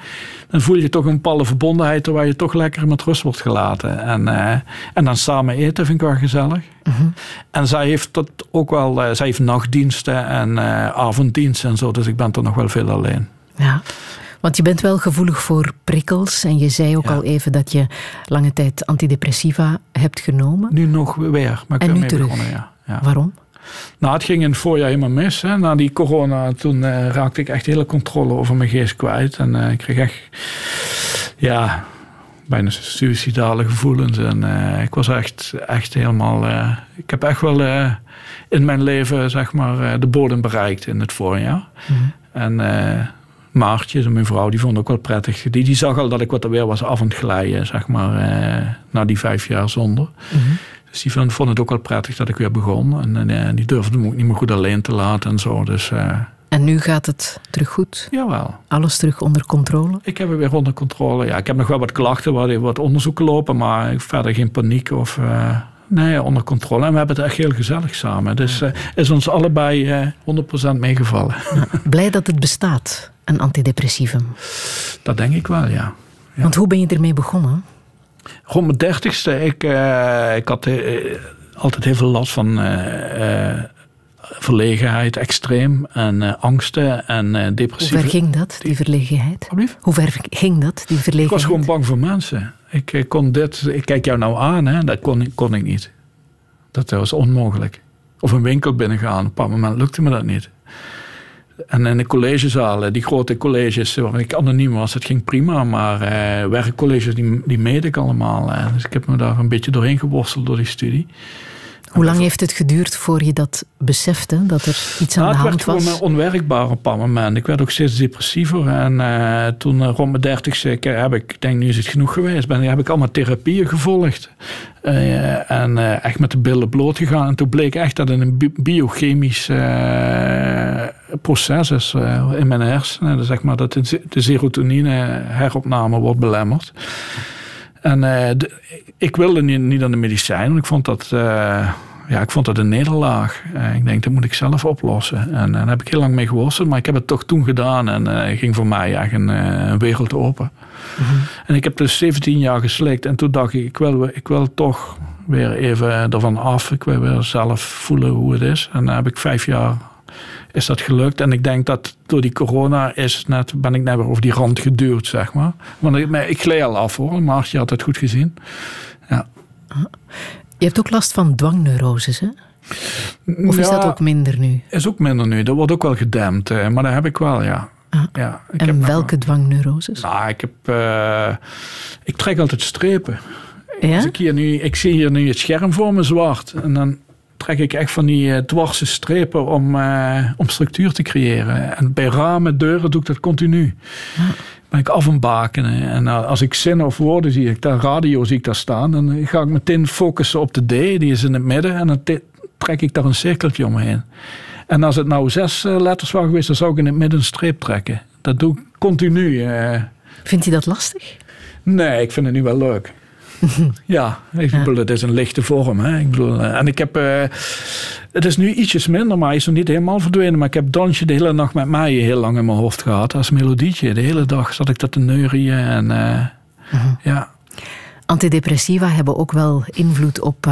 Dan voel je toch een bepaalde verbondenheid waar je toch lekker met rust wordt gelaten. En, uh, en dan samen eten vind ik wel gezellig. Mhm. En zij heeft dat ook wel, zij heeft nachtdiensten en avonddiensten en zo. Dus ik ben toch nog wel veel alleen. Ja. Want je bent wel gevoelig voor prikkels. En je zei ook al even dat je lange tijd antidepressiva hebt genomen. Nu nog weer, maar ik en nu terug. Begonnen, ja. ja. Waarom? Nou, het ging in het voorjaar helemaal mis. Hè. Na die corona, toen uh, raakte ik echt hele controle over mijn geest kwijt. En uh, ik kreeg echt, ja, bijna suicidale gevoelens. En uh, ik was echt, echt helemaal... ik heb echt wel in mijn leven, zeg maar, de bodem bereikt in het voorjaar. Mm En Maartje, mijn vrouw, die vond ook wel prettig. Die, die zag al dat ik wat er weer was af aan het glijden, zeg maar, eh, na die vijf jaar zonder. Mhm. Dus die vond, vond, het ook wel prettig dat ik weer begon. En, en eh, die durfde me ook niet meer goed alleen te laten en zo. Dus, uh, en nu gaat het terug goed? Jawel. Alles terug onder controle? Ik heb het weer onder controle. Ja, ik heb nog wel wat klachten, wat, wat onderzoeken lopen, maar verder geen paniek of... Uh, nee, onder controle. En we hebben het echt heel gezellig samen. Dus uh, is ons allebei uh, 100% meegevallen. Blij dat het bestaat een antidepressivum? Dat denk ik wel, ja. Want hoe ben je ermee begonnen? Rond mijn dertigste, ik, uh, ik had altijd heel veel last van verlegenheid extreem en angsten en depressieve... Hoe ver ging dat, die verlegenheid? Hoe ver ging dat, die verlegenheid? Ik was gewoon bang voor mensen. Ik kon dit, ik kijk jou nou aan, hè, dat kon, kon ik niet. Dat was onmogelijk. Of een winkel binnengaan, op een bepaald moment lukte me dat niet. En in de collegezalen, die grote colleges waar ik anoniem was, dat ging prima. Maar eh, werkcolleges, die, die meed ik allemaal. Dus ik heb me daar een beetje doorheen geworsteld door die studie. Hoe lang heeft het geduurd voor je dat besefte, dat er iets aan nou, de hand was? Het werd gewoon onwerkbaar op een bepaald moment. Ik werd ook steeds depressiever. En uh, toen uh, rond mijn dertigste heb ik, denk nu is het genoeg geweest, ben, heb ik allemaal therapieën gevolgd. Uh, en echt met de billen bloot gegaan. En toen bleek echt dat het een biochemisch proces is in mijn hersenen. Dus zeg maar dat de serotonine heropname wordt belemmerd. En de, ik wilde niet, niet aan de medicijn, want ik vond dat, uh, ja, ik vond dat een nederlaag. Uh, ik denk, dat moet ik zelf oplossen. En, daar heb ik heel lang mee geworsteld, maar ik heb het toch toen gedaan. En uh, ging voor mij echt een, een wereld open. Mhm. En ik heb dus 17 jaar geslikt. En toen dacht ik, ik wil, ik wil toch weer even ervan af. Ik wil weer zelf voelen hoe het is. En dan heb ik vijf jaar is dat gelukt. En ik denk dat door die corona is net, ben ik net weer over die rand geduwd, zeg maar. Want ik, ik gleed al af hoor, maar je had het goed gezien. Ja. Je hebt ook last van dwangneuroses, hè? Of is dat ook minder nu? Is ook minder nu. Dat wordt ook wel gedempt, maar dat heb ik wel, ja. Ah. ja ik en welke dwangneuroses? Nou, ik heb... Uh, ik trek altijd strepen. Ja? Als ik, hier nu, ik zie hier nu het scherm voor me zwart. En dan trek ik echt van die uh, dwarse strepen om, uh, om structuur te creëren. En bij ramen, deuren doe ik dat continu. Ah ben ik af en bakenen. En eh, als ik zinnen of woorden zie, ik daar radio zie ik daar staan, dan ga ik meteen focussen op de D, die is in het midden, en dan trek ik daar een cirkeltje omheen. En als het nou zes eh, letters waren geweest, dan zou ik in het midden een streep trekken. Dat doe ik continu. Eh. Vindt hij dat lastig? Nee, ik vind het nu wel leuk. [laughs] ja, ik bedoel, het is een lichte vorm. Hè. Ik bedoel, en ik heb het is nu ietsjes minder, maar hij is nog niet helemaal verdwenen. Maar ik heb Dansje de hele nacht met mij heel lang in mijn hoofd gehad. Als melodietje. De hele dag zat ik dat te neurien. En, uh, ja. Antidepressiva hebben ook wel invloed op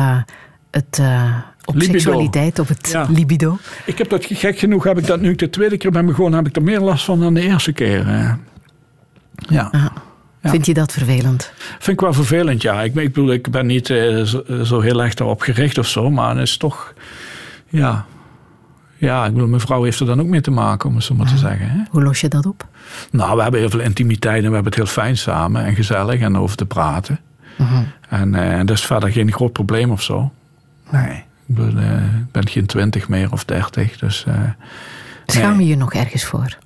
het... Op seksualiteit, op het libido. Ik heb dat, gek genoeg heb ik dat nu de tweede keer ben begonnen, heb ik er meer last van dan de eerste keer. Ja. Ja. Vind je dat vervelend? Vind ik wel vervelend, ja. Ik, ik bedoel, ik ben niet zo, zo, heel erg daarop gericht of zo, maar het is toch ja. Ja, ik bedoel, mijn vrouw heeft er dan ook mee te maken, om het zo maar te zeggen. Hè? Hoe los je dat op? Nou, we hebben heel veel intimiteit en we hebben het heel fijn samen en gezellig en over te praten. Uh En uh, dat is verder geen groot probleem of zo. Nee. Ik, bedoel, uh, ben geen twintig meer of dertig. Dus, uh, schaam je je nog ergens voor?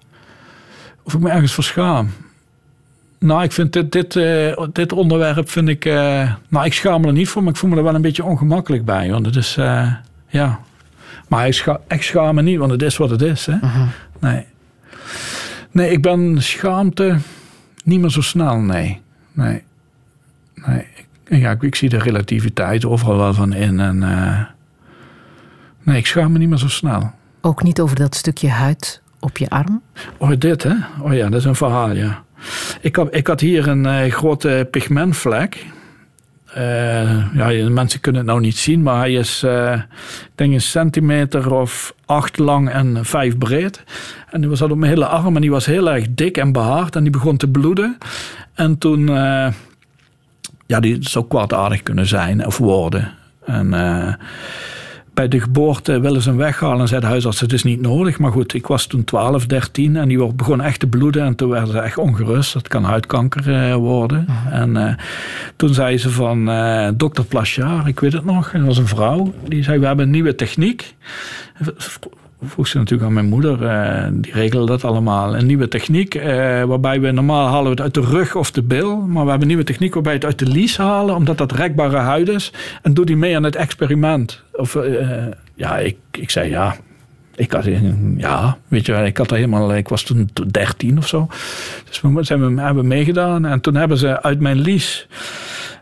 Of ik me ergens voor schaam? Nou, ik vind dit, dit, dit onderwerp vind ik. nou, ik schaam me er niet voor, maar ik voel me er wel een beetje ongemakkelijk bij. Want het is. ja, maar ik, scha ik schaam me niet, want het is wat het is. Hè? Uh Nee. Nee, ik ben schaamte niet meer zo snel, nee. Nee. nee. Ja, ik, ik zie de relativiteit overal wel van in. En, nee, ik schaam me niet meer zo snel. Ook niet over dat stukje huid op je arm? Oh, dit hè? Oh ja, dat is een verhaal, ja. Ik, had, ik had hier een uh, grote pigmentvlek. Uh, ja, mensen kunnen het nou niet zien, maar hij is, ik denk, een centimeter of acht lang en vijf breed. En die zat op mijn hele arm en die was heel erg dik en behaard en die begon te bloeden. En toen, ja, die zou kwaadaardig kunnen zijn of worden. En bij de geboorte willen ze hem weghalen en zei de huisarts, het is niet nodig. Maar goed, ik was toen 12, 13 en die begon echt te bloeden. En toen werden ze echt ongerust. Dat kan huidkanker eh, worden. En uh, toen zei ze van uh, dokter Plachard, ik weet het nog, dat was een vrouw. Die zei, we hebben een nieuwe techniek vroeg ze natuurlijk aan mijn moeder. Uh, die regelde dat allemaal. Een nieuwe techniek, uh, waarbij we normaal halen we het uit de rug of de bil. Maar we hebben een nieuwe techniek waarbij we het uit de lies halen, omdat dat rekbare huid is. En doe die mee aan het experiment. Of, uh, ja, ik, ik zei ja. Ik had, ja, weet je, ik had er helemaal, ik was toen 13 of zo. Dus we zijn, hebben meegedaan. En toen hebben ze uit mijn lies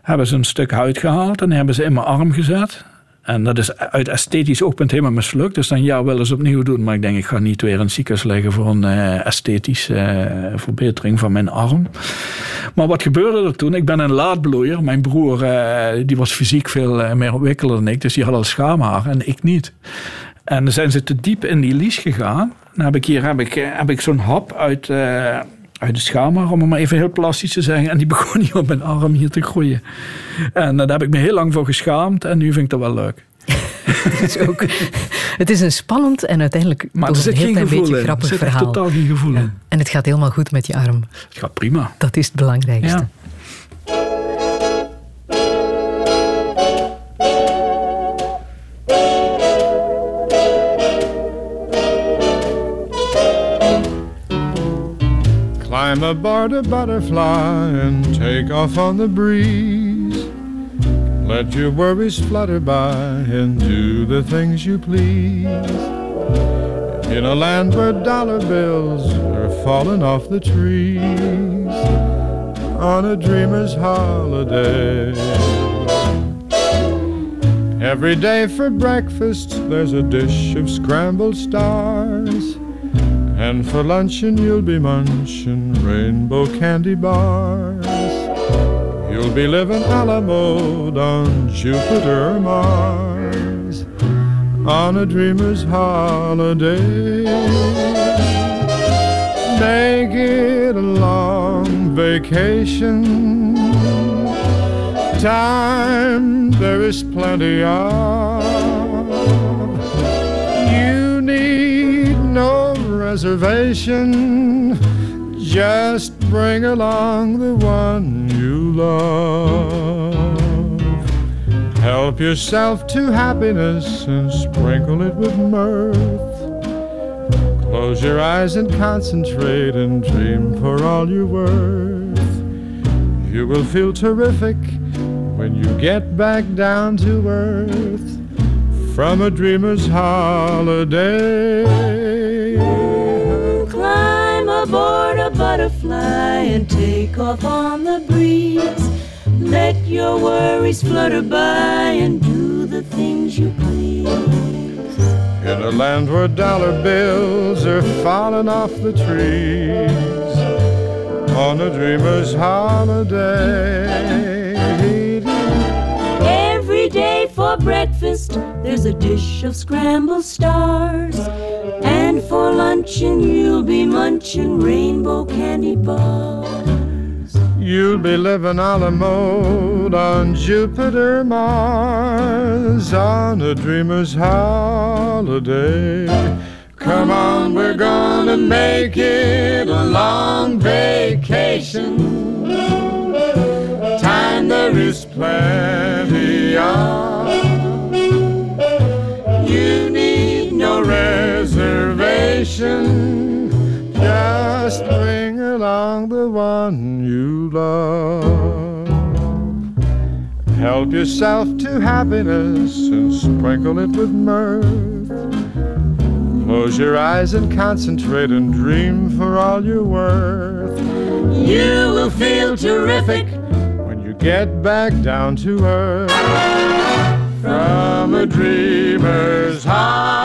hebben ze een stuk huid gehaald en hebben ze in mijn arm gezet. En dat is uit esthetisch oogpunt helemaal mislukt. Dus dan ja, willen ze opnieuw doen. Maar ik denk, ik ga niet weer het ziekenhuis leggen voor een uh, esthetische uh, verbetering van mijn arm. Maar wat gebeurde er toen? Ik ben een laadbloeier. Mijn broer die was fysiek veel meer ontwikkeld dan ik. Dus die had al schaamhaar en ik niet. En dan zijn ze te diep in die lies gegaan. Dan heb ik hier heb ik, heb ik zo'n hap uit, uit de schaamhaar, om het maar even heel plastisch te zeggen. En die begon hier op mijn arm hier te groeien. En daar heb ik me heel lang voor geschaamd. En nu vind ik dat wel leuk. [laughs] het, is ook, het is een spannend en uiteindelijk maar toch een heel klein beetje grappig er verhaal. totaal geen gevoel in. En het gaat helemaal goed met je arm. Het gaat prima. Dat is het belangrijkste. Ja. Climb aboard a butterfly and take off on the breeze. Let your worries flutter by and do the things you please. In a land where dollar bills are falling off the trees. On a dreamer's holiday. Every day for breakfast, there's a dish of scrambled stars. And for luncheon you'll be munching rainbow candy bars. You'll be living a la mode on Jupiter Mars on a dreamer's holiday. Make it a long vacation. Time there is plenty of. Reservation. Just bring along the one you love. Help yourself to happiness and sprinkle it with mirth. Close your eyes and concentrate and dream for all you're worth. You will feel terrific when you get back down to earth from a dreamer's holiday aboard a butterfly and take off on the breeze. Let your worries flutter by and do the things you please. In a land where dollar bills are falling off the trees, on a dreamer's holiday. Every day for breakfast, there's a dish of scrambled stars. And for luncheon, you'll be munching rainbow candy bars. You'll be living a la mode on Jupiter, Mars, on a dreamer's holiday. Come on, we're gonna make it a long vacation. Time there is plenty of. You need no reservation. Just bring along the one you love. Help yourself to happiness and sprinkle it with mirth. Close your eyes and concentrate and dream for all you're worth. You will feel terrific when you get back down to earth from a dreamer's holiday.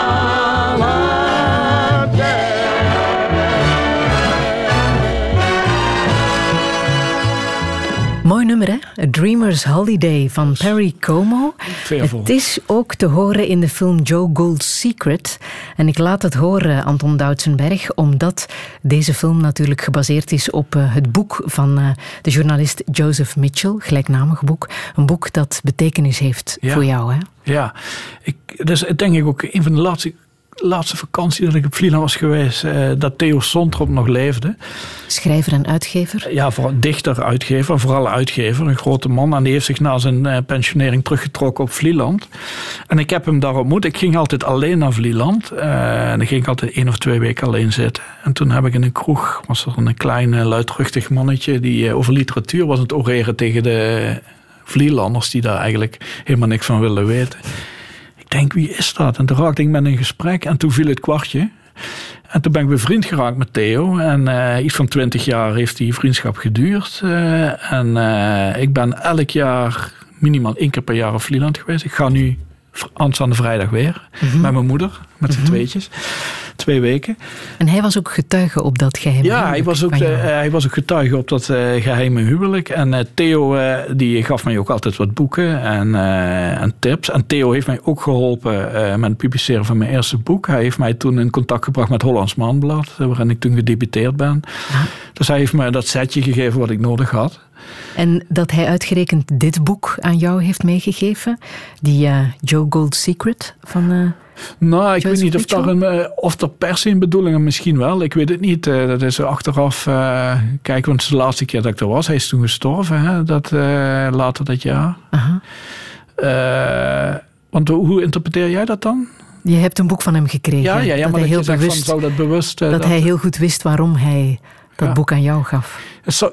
Nummer, hè? A Dreamer's Holiday van Perry Como. Het is ook te horen in de film Joe Gould's Secret. En ik laat het horen, Anton Doutsenberg, omdat deze film natuurlijk gebaseerd is op eh, het boek van eh, de journalist Joseph Mitchell, gelijknamig boek. Een boek dat betekenis heeft voor jou, hè? Ja, ik, dat is denk ik ook een van de laatste laatste vakantie dat ik op Vlieland was geweest, eh, dat Theo Sontrop nog leefde. Schrijver en uitgever? Ja, vooral dichter, uitgever, vooral uitgever, een grote man. En die heeft zich na zijn eh, pensionering teruggetrokken op Vlieland. En ik heb hem daar ontmoet. Ik ging altijd alleen naar Vlieland. Uh, en dan ging ik altijd één of twee weken alleen zitten. En toen heb ik in een kroeg, was er een klein luidruchtig mannetje die over literatuur was aan het oreren tegen de Vlielanders die daar eigenlijk helemaal niks van willen weten denk, wie is dat? En toen raakte ik met een gesprek en toen viel het kwartje. En toen ben ik bevriend geraakt met Theo. En uh, iets van twintig jaar heeft die vriendschap geduurd. Uh, en uh, ik ben elk jaar minimaal één keer per jaar op Vlieland geweest. Ik ga nu aanstaande vrijdag weer. Mm -hmm. Met mijn moeder, met z'n mm -hmm. tweetjes. twee weken. En hij was ook getuige op dat geheime ja, huwelijk? Ja, hij was ook, hij was ook getuige op dat geheime huwelijk. En Theo die gaf mij ook altijd wat boeken en, en tips. En Theo heeft mij ook geholpen met het publiceren van mijn eerste boek. Hij heeft mij toen in contact gebracht met Hollands Maanblad, waarin ik toen gedebuteerd ben. Dus hij heeft me dat setje gegeven wat ik nodig had. En dat hij uitgerekend dit boek aan jou heeft meegegeven, die uh, Joe Gold Secret van. Uh, nou, ik weet niet of, daar een, eh, of er per se een bedoeling misschien wel. Ik weet het niet. dat is achteraf. Kijk, want de laatste keer dat ik er was, hij is toen gestorven. Hè, dat, later dat jaar. want hoe interpreteer jij dat dan? Je hebt een boek van hem gekregen. Ja, ja, ja dat maar hij heel bewust, van, zou dat bewust. dat, hij heel goed wist waarom hij dat boek aan jou gaf.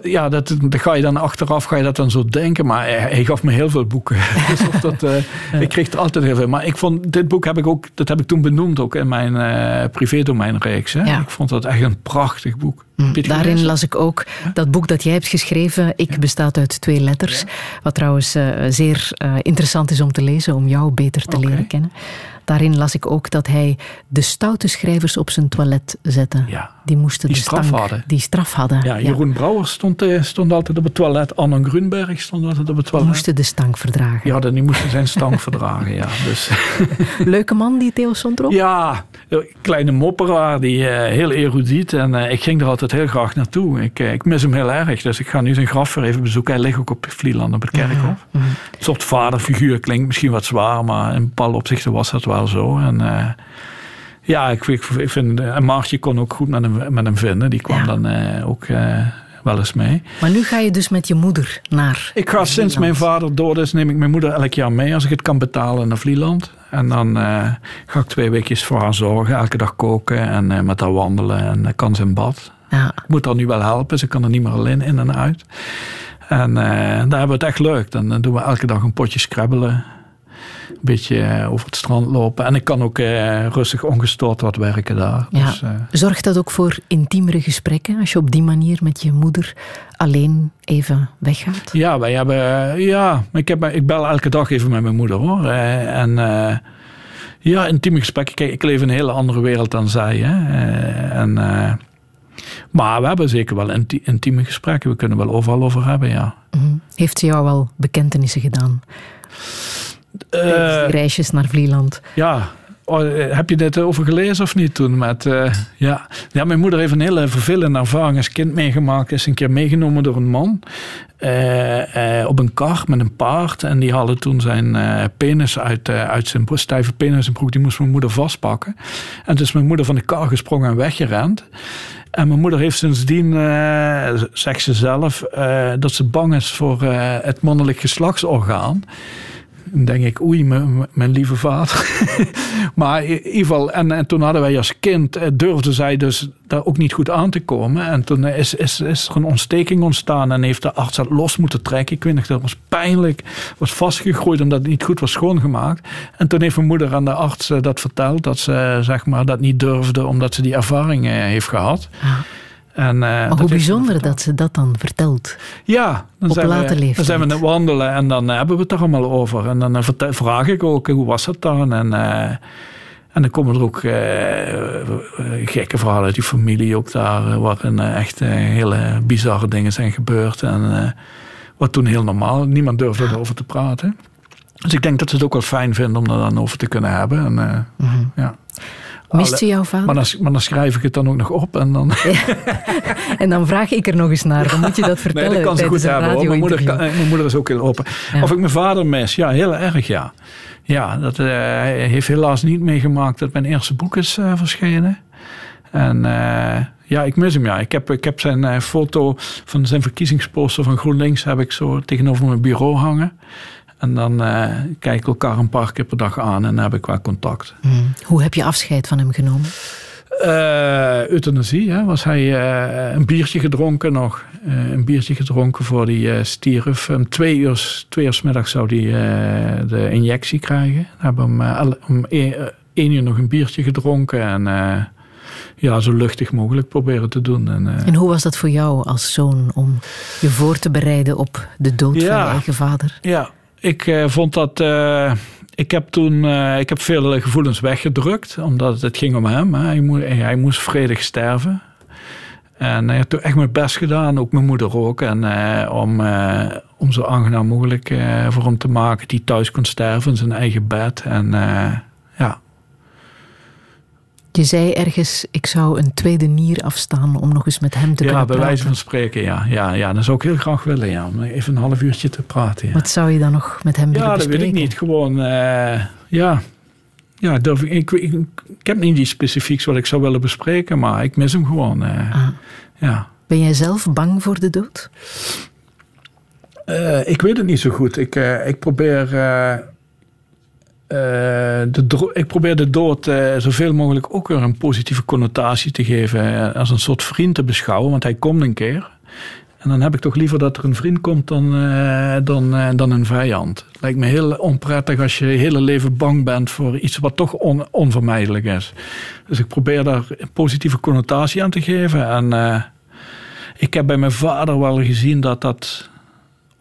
Ja, dat, dat, ga je dan achteraf ga je dat dan zo denken. Maar hij, gaf me heel veel boeken. [laughs] dus dat, uh, Ik kreeg er altijd heel veel. Maar ik vond, dit boek heb ik ook, dat heb ik toen benoemd ook in mijn uh, privédomeinreeks. Ja. Ik vond dat echt een prachtig boek. Mm, daarin las ik ook dat boek dat jij hebt geschreven, Ik bestaat uit twee letters. Wat trouwens uh, zeer interessant is om te lezen, om jou beter te leren kennen. Daarin las ik ook dat hij de stoute schrijvers op zijn toilet zette. Ja. Die moesten die de straf stank, hadden. Die straf hadden. Ja, Jeroen Brouwer stond, eh, stond altijd op het toilet. Anne Grunberg stond altijd op het toilet. Die moesten de stank verdragen. Ja, die moesten zijn stank [laughs] verdragen, ja. Dus. [laughs] Leuke man, die Theo Sondrop? Ja, kleine mopperaar, die uh, heel erudiet. En uh, ik ging er altijd heel graag naartoe. Ik, ik mis hem heel erg, dus ik ga nu zijn graf weer even bezoeken. Hij ligt ook op Vlieland op het kerkhof. Een soort vaderfiguur klinkt misschien wat zwaar, maar in bepaalde opzichten was dat wel zo. En ja, ik, ik, vind, en Maartje kon ook goed met hem, met hem vinden. Die kwam dan uh, ook uh, wel eens mee. Maar nu ga je dus met je moeder naar Ik ga sinds mijn vader dood is, neem ik mijn moeder elk jaar mee als ik het kan betalen naar Vlieland. En dan uh, ga ik twee weekjes voor haar zorgen, elke dag koken en met haar wandelen en kan ze in bad. Ja. Ik moet haar nu wel helpen, ze kan er niet meer alleen in en uit. En daar hebben we het echt leuk. Dan doen we elke dag een potje scrabbelen een beetje eh, over het strand lopen. En ik kan ook eh, rustig ongestoord wat werken daar. Ja. Dus, uh, Zorgt dat ook voor intiemere gesprekken als je op die manier met je moeder alleen even weggaat? Ja, wij hebben, ja ik, heb, ik bel elke dag even met mijn moeder hoor. en ja, intieme gesprekken. Kijk, ik leef in een hele andere wereld dan zij. Hè. en, maar we hebben zeker wel intieme gesprekken. We kunnen wel overal over hebben, ja. Mhm. Heeft ze jou wel bekentenissen gedaan? Uh, reisjes naar Vlieland. Ja, Oh, heb je dit over gelezen of niet toen? Met, uh, ja. ja, mijn moeder heeft een hele vervelende ervaring als kind meegemaakt. Is een keer meegenomen door een man uh, uh, op een kar met een paard. En die hadden toen zijn penis uit, uit zijn stijve penis en broek. Die moest mijn moeder vastpakken. En dus mijn moeder van de kar gesprongen en weggerend. En mijn moeder heeft sindsdien, zegt ze zelf, dat ze bang is voor het mannelijk geslachtsorgaan denk ik, oei, mijn, lieve vader. [laughs] maar in ieder geval, en, en toen hadden wij als kind, eh, durfde zij dus daar ook niet goed aan te komen. En toen is, is, er een ontsteking ontstaan en heeft de arts dat los moeten trekken. Ik weet nog, dat was pijnlijk, was vastgegroeid omdat het niet goed was schoongemaakt. En toen heeft mijn moeder aan de arts eh, dat verteld, dat ze zeg maar, dat niet durfde omdat ze die ervaring eh, heeft gehad. En, uh, maar hoe bijzonder dat ze dat dan vertelt. Ja, dan, op zijn, late we, dan zijn we aan het wandelen en dan eh, hebben we het er allemaal over. En dan uh, vraag ik ook, hoe was het dan? En, en dan komen er ook gekke verhalen uit die familie ook daar, waarin echt hele bizarre dingen zijn gebeurd. En wat toen heel normaal, niemand durfde erover te praten. Dus ik denk dat ze het ook wel fijn vinden om er dan over te kunnen hebben. En, mhm. ja. Mist jouw vader? Maar dan, maar dan, schrijf ik het dan ook nog op. En dan, [laughs] en dan vraag ik er nog eens naar. Dan moet je dat vertellen. Nee, dat kan ze goed hebben. Mijn moeder, mijn moeder is ook heel open. Of ik mijn vader mis? Ja, heel erg ja. Ja, dat, uh, hij heeft helaas niet meegemaakt dat mijn eerste boek is uh, verschenen. En uh, ja, ik mis hem ja. Ik heb, ik heb zijn foto van zijn verkiezingsposter van GroenLinks heb ik zo tegenover mijn bureau hangen. En dan uh, kijk ik elkaar een paar keer per dag aan en dan heb ik wel contact. Hmm. Hoe heb je afscheid van hem genomen? Uh, euthanasie, hè, was hij uh, een biertje gedronken nog. Uh, een biertje gedronken voor die stierf. Om twee uur, twee uur s middag zou hij de injectie krijgen. We hebben hem om één, één, uur nog een biertje gedronken en ja, zo luchtig mogelijk proberen te doen. En, en, hoe was dat voor jou als zoon om je voor te bereiden op de dood van je eigen vader? Ja, ik uh, vond dat. Uh, ik heb toen ik heb veel gevoelens weggedrukt, omdat het ging om hem. Hè. Hij, moest, hij moest vredig sterven. En ik heb toen echt mijn best gedaan, ook mijn moeder ook. En, om, om zo aangenaam mogelijk voor hem te maken, die thuis kon sterven in zijn eigen bed. En je zei ergens, ik zou een tweede nier afstaan om nog eens met hem te ja, kunnen praten. Ja, bij wijze van spreken, ja. ja. Ja, dat zou ik heel graag willen, ja. Om even een half uurtje te praten, ja. Wat zou je dan nog met hem willen bespreken? Ja, dat weet ik niet. Gewoon, uh, ja... Ja, durf ik, ik, ik, ik, heb niet iets specifieks wat ik zou willen bespreken, maar ik mis hem gewoon. Uh, ah. ja. Ben jij zelf bang voor de dood? Uh, ik weet het niet zo goed. Ik, ik probeer uh, de, ik probeer de dood uh, zoveel mogelijk ook weer een positieve connotatie te geven. Uh, als een soort vriend te beschouwen, want hij komt een keer. En dan heb ik toch liever dat er een vriend komt dan, dan, dan een vijand. Lijkt me heel onprettig als je je hele leven bang bent voor iets wat toch on, onvermijdelijk is. Dus ik probeer daar een positieve connotatie aan te geven. En ik heb bij mijn vader wel gezien dat dat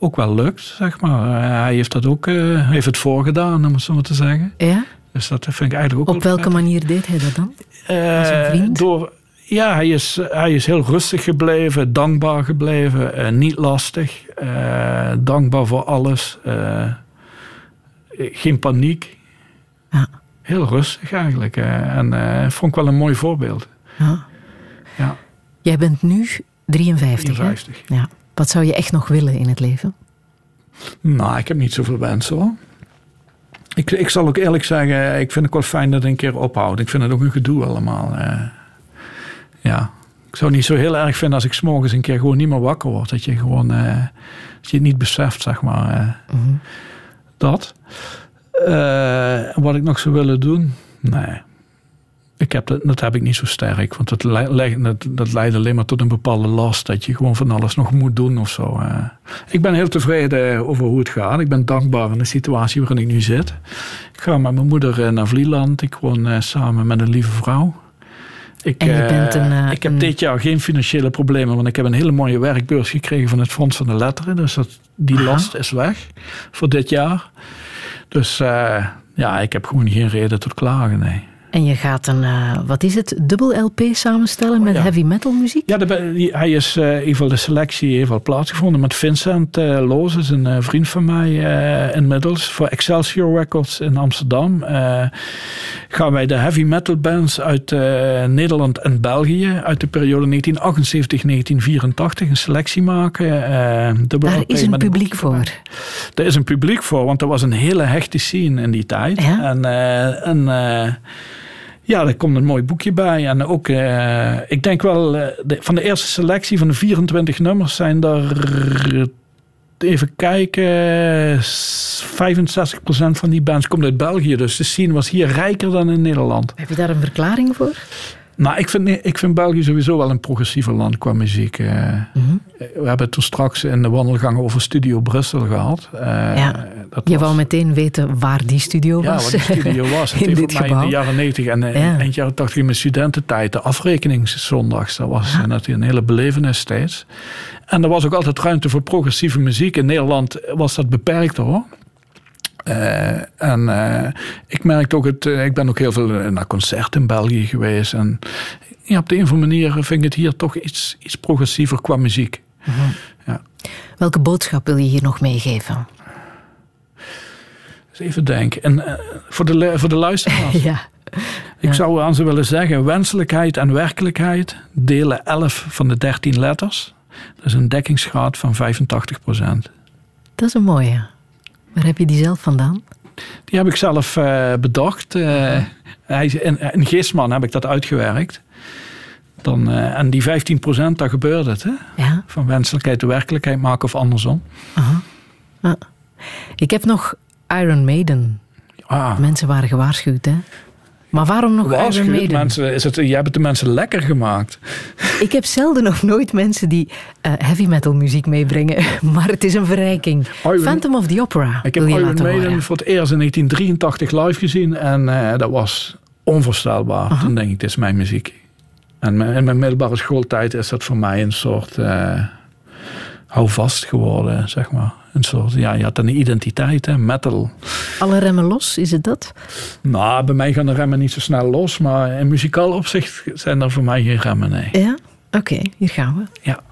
ook wel lukt, zeg maar. Eh, hij heeft dat ook, uh, heeft het voorgedaan, om het zo maar te zeggen. Ja? Dus dat vind ik eigenlijk ook Op welke manier deed hij dat dan? Als een vriend? Door, ja, hij is, hij is heel rustig gebleven, dankbaar gebleven, niet lastig, dankbaar voor alles, geen paniek. Ja. Heel rustig eigenlijk. en vond ik wel een mooi voorbeeld. Ja. ja. Jij bent nu 53, 53. Hè? Ja. Wat zou je echt nog willen in het leven? Nou, ik heb niet zoveel wensen hoor. Ik, ik zal ook eerlijk zeggen, ik vind het wel fijn dat het een keer ophoudt. Ik vind het ook een gedoe allemaal. Eh. ja. Ik zou het niet zo heel erg vinden als ik s'morgens een keer gewoon niet meer wakker word. Dat je gewoon, uh, dat je het niet beseft, zeg maar. Uh, Dat. wat ik nog zou willen doen? Nee. Ik heb dat, dat heb ik niet zo sterk. Want dat, dat, dat leidt alleen maar tot een bepaalde last. Dat je gewoon van alles nog moet doen of zo. Eh. Ik ben heel tevreden over hoe het gaat. Ik ben dankbaar in de situatie waarin ik nu zit. Ik ga met mijn moeder eh, naar Vlieland. Ik woon eh, samen met een lieve vrouw. Ik, een, ik heb dit jaar geen financiële problemen, want ik heb een hele mooie werkbeurs gekregen van het Fonds van de Letteren. Dus dat, die last is weg voor dit jaar. Dus ja, ik heb gewoon geen reden tot klagen, nee. En je gaat een, uh, wat is het, dubbel LP samenstellen met heavy metal muziek? Ja, de, hij is uh, in ieder geval de selectie heeft plaatsgevonden met Vincent uh, eh, Loos, is een vriend van mij inmiddels, voor Excelsior Records in Amsterdam. gaan wij de heavy metal bands uit Nederland en België uit de periode 1978-1984 een selectie maken. Daar is een publiek voor. Er is een publiek voor, want er was een hele hechte scene in die tijd. Ja? En, en ja, er komt een mooi boekje bij. En ook, uh, ik denk wel, de, van de eerste selectie van de 24 nummers zijn er, even kijken, 65% van die bands komt uit België. Dus de scene was hier rijker dan in Nederland. Heb je daar een verklaring voor? Nou, ik vind, ik vind België sowieso wel een progressiever land qua muziek. Uh, We hebben het toen straks in de wandelgang over Studio Brussel gehad. Uh, ja, dat je wou meteen weten waar die studio was. Ja, waar die studio [laughs] was. in het dit mij in de jaren 90 en ja. eind jaren 80 in mijn studententijd. De afrekeningszondags, dat was ja. natuurlijk een hele belevenis steeds. En er was ook altijd ruimte voor progressieve muziek. In Nederland was dat beperkt hoor. Uh, en uh, ik merkte ook, het, uh, ik ben ook heel veel naar concerten in België geweest. En ja, op de een of andere manier vind ik het hier toch iets, iets progressiever qua muziek. -huh. ja. Welke boodschap wil je hier nog meegeven? Even denken. En voor, de, voor de luisteraars. [laughs] ja. Ik ja. zou aan ze willen zeggen: wenselijkheid en werkelijkheid delen 11 van de 13 letters. Dat is een dekkingsgraad van 85 procent. Dat is een mooie. Waar heb je die zelf vandaan? Die heb ik zelf uh, bedacht. Uh, hij, in, in Geestman heb ik dat uitgewerkt. Dan, uh, en die 15 procent, daar gebeurt het. Hè? Ja. Van wenselijkheid de werkelijkheid maken of andersom. Aha. Ah. Ik heb nog Iron Maiden. Ah. Mensen waren gewaarschuwd, hè? Maar waarom nog Iron Maiden? Mensen, is het, jij hebt de mensen lekker gemaakt. Ik heb zelden of nooit mensen die uh, heavy metal muziek meebrengen. [laughs] Maar het is een verrijking. Iron, Phantom of the Opera Ik heb Iron Maiden voor het eerst in 1983 live gezien. En uh, dat was onvoorstelbaar. Aha. Toen denk ik, dit is mijn muziek. En in mijn middelbare schooltijd is dat voor mij een soort... Uh, houvast geworden, zeg maar. Een soort, ja, je had een identiteit, hè, metal. Alle remmen los, is het dat? Nou, bij mij gaan de remmen niet zo snel los, maar in muzikaal opzicht zijn er voor mij geen remmen, nee. Ja? Oké, hier gaan we. Ja.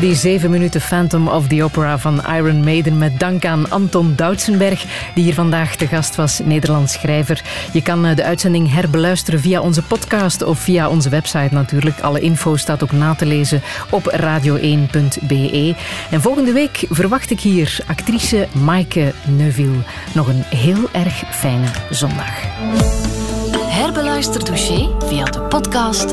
Die 7 minuten Phantom of the Opera van Iron Maiden met dank aan Anton Doutsenberg, die hier vandaag te gast was, Nederlands schrijver. Je kan eh, de uitzending herbeluisteren via onze podcast of via onze website natuurlijk. Alle info staat ook na te lezen op radio1.be. En volgende week verwacht ik hier actrice Maaike Neuville. Nog een heel erg fijne zondag. Herbeluister dossier via de podcast,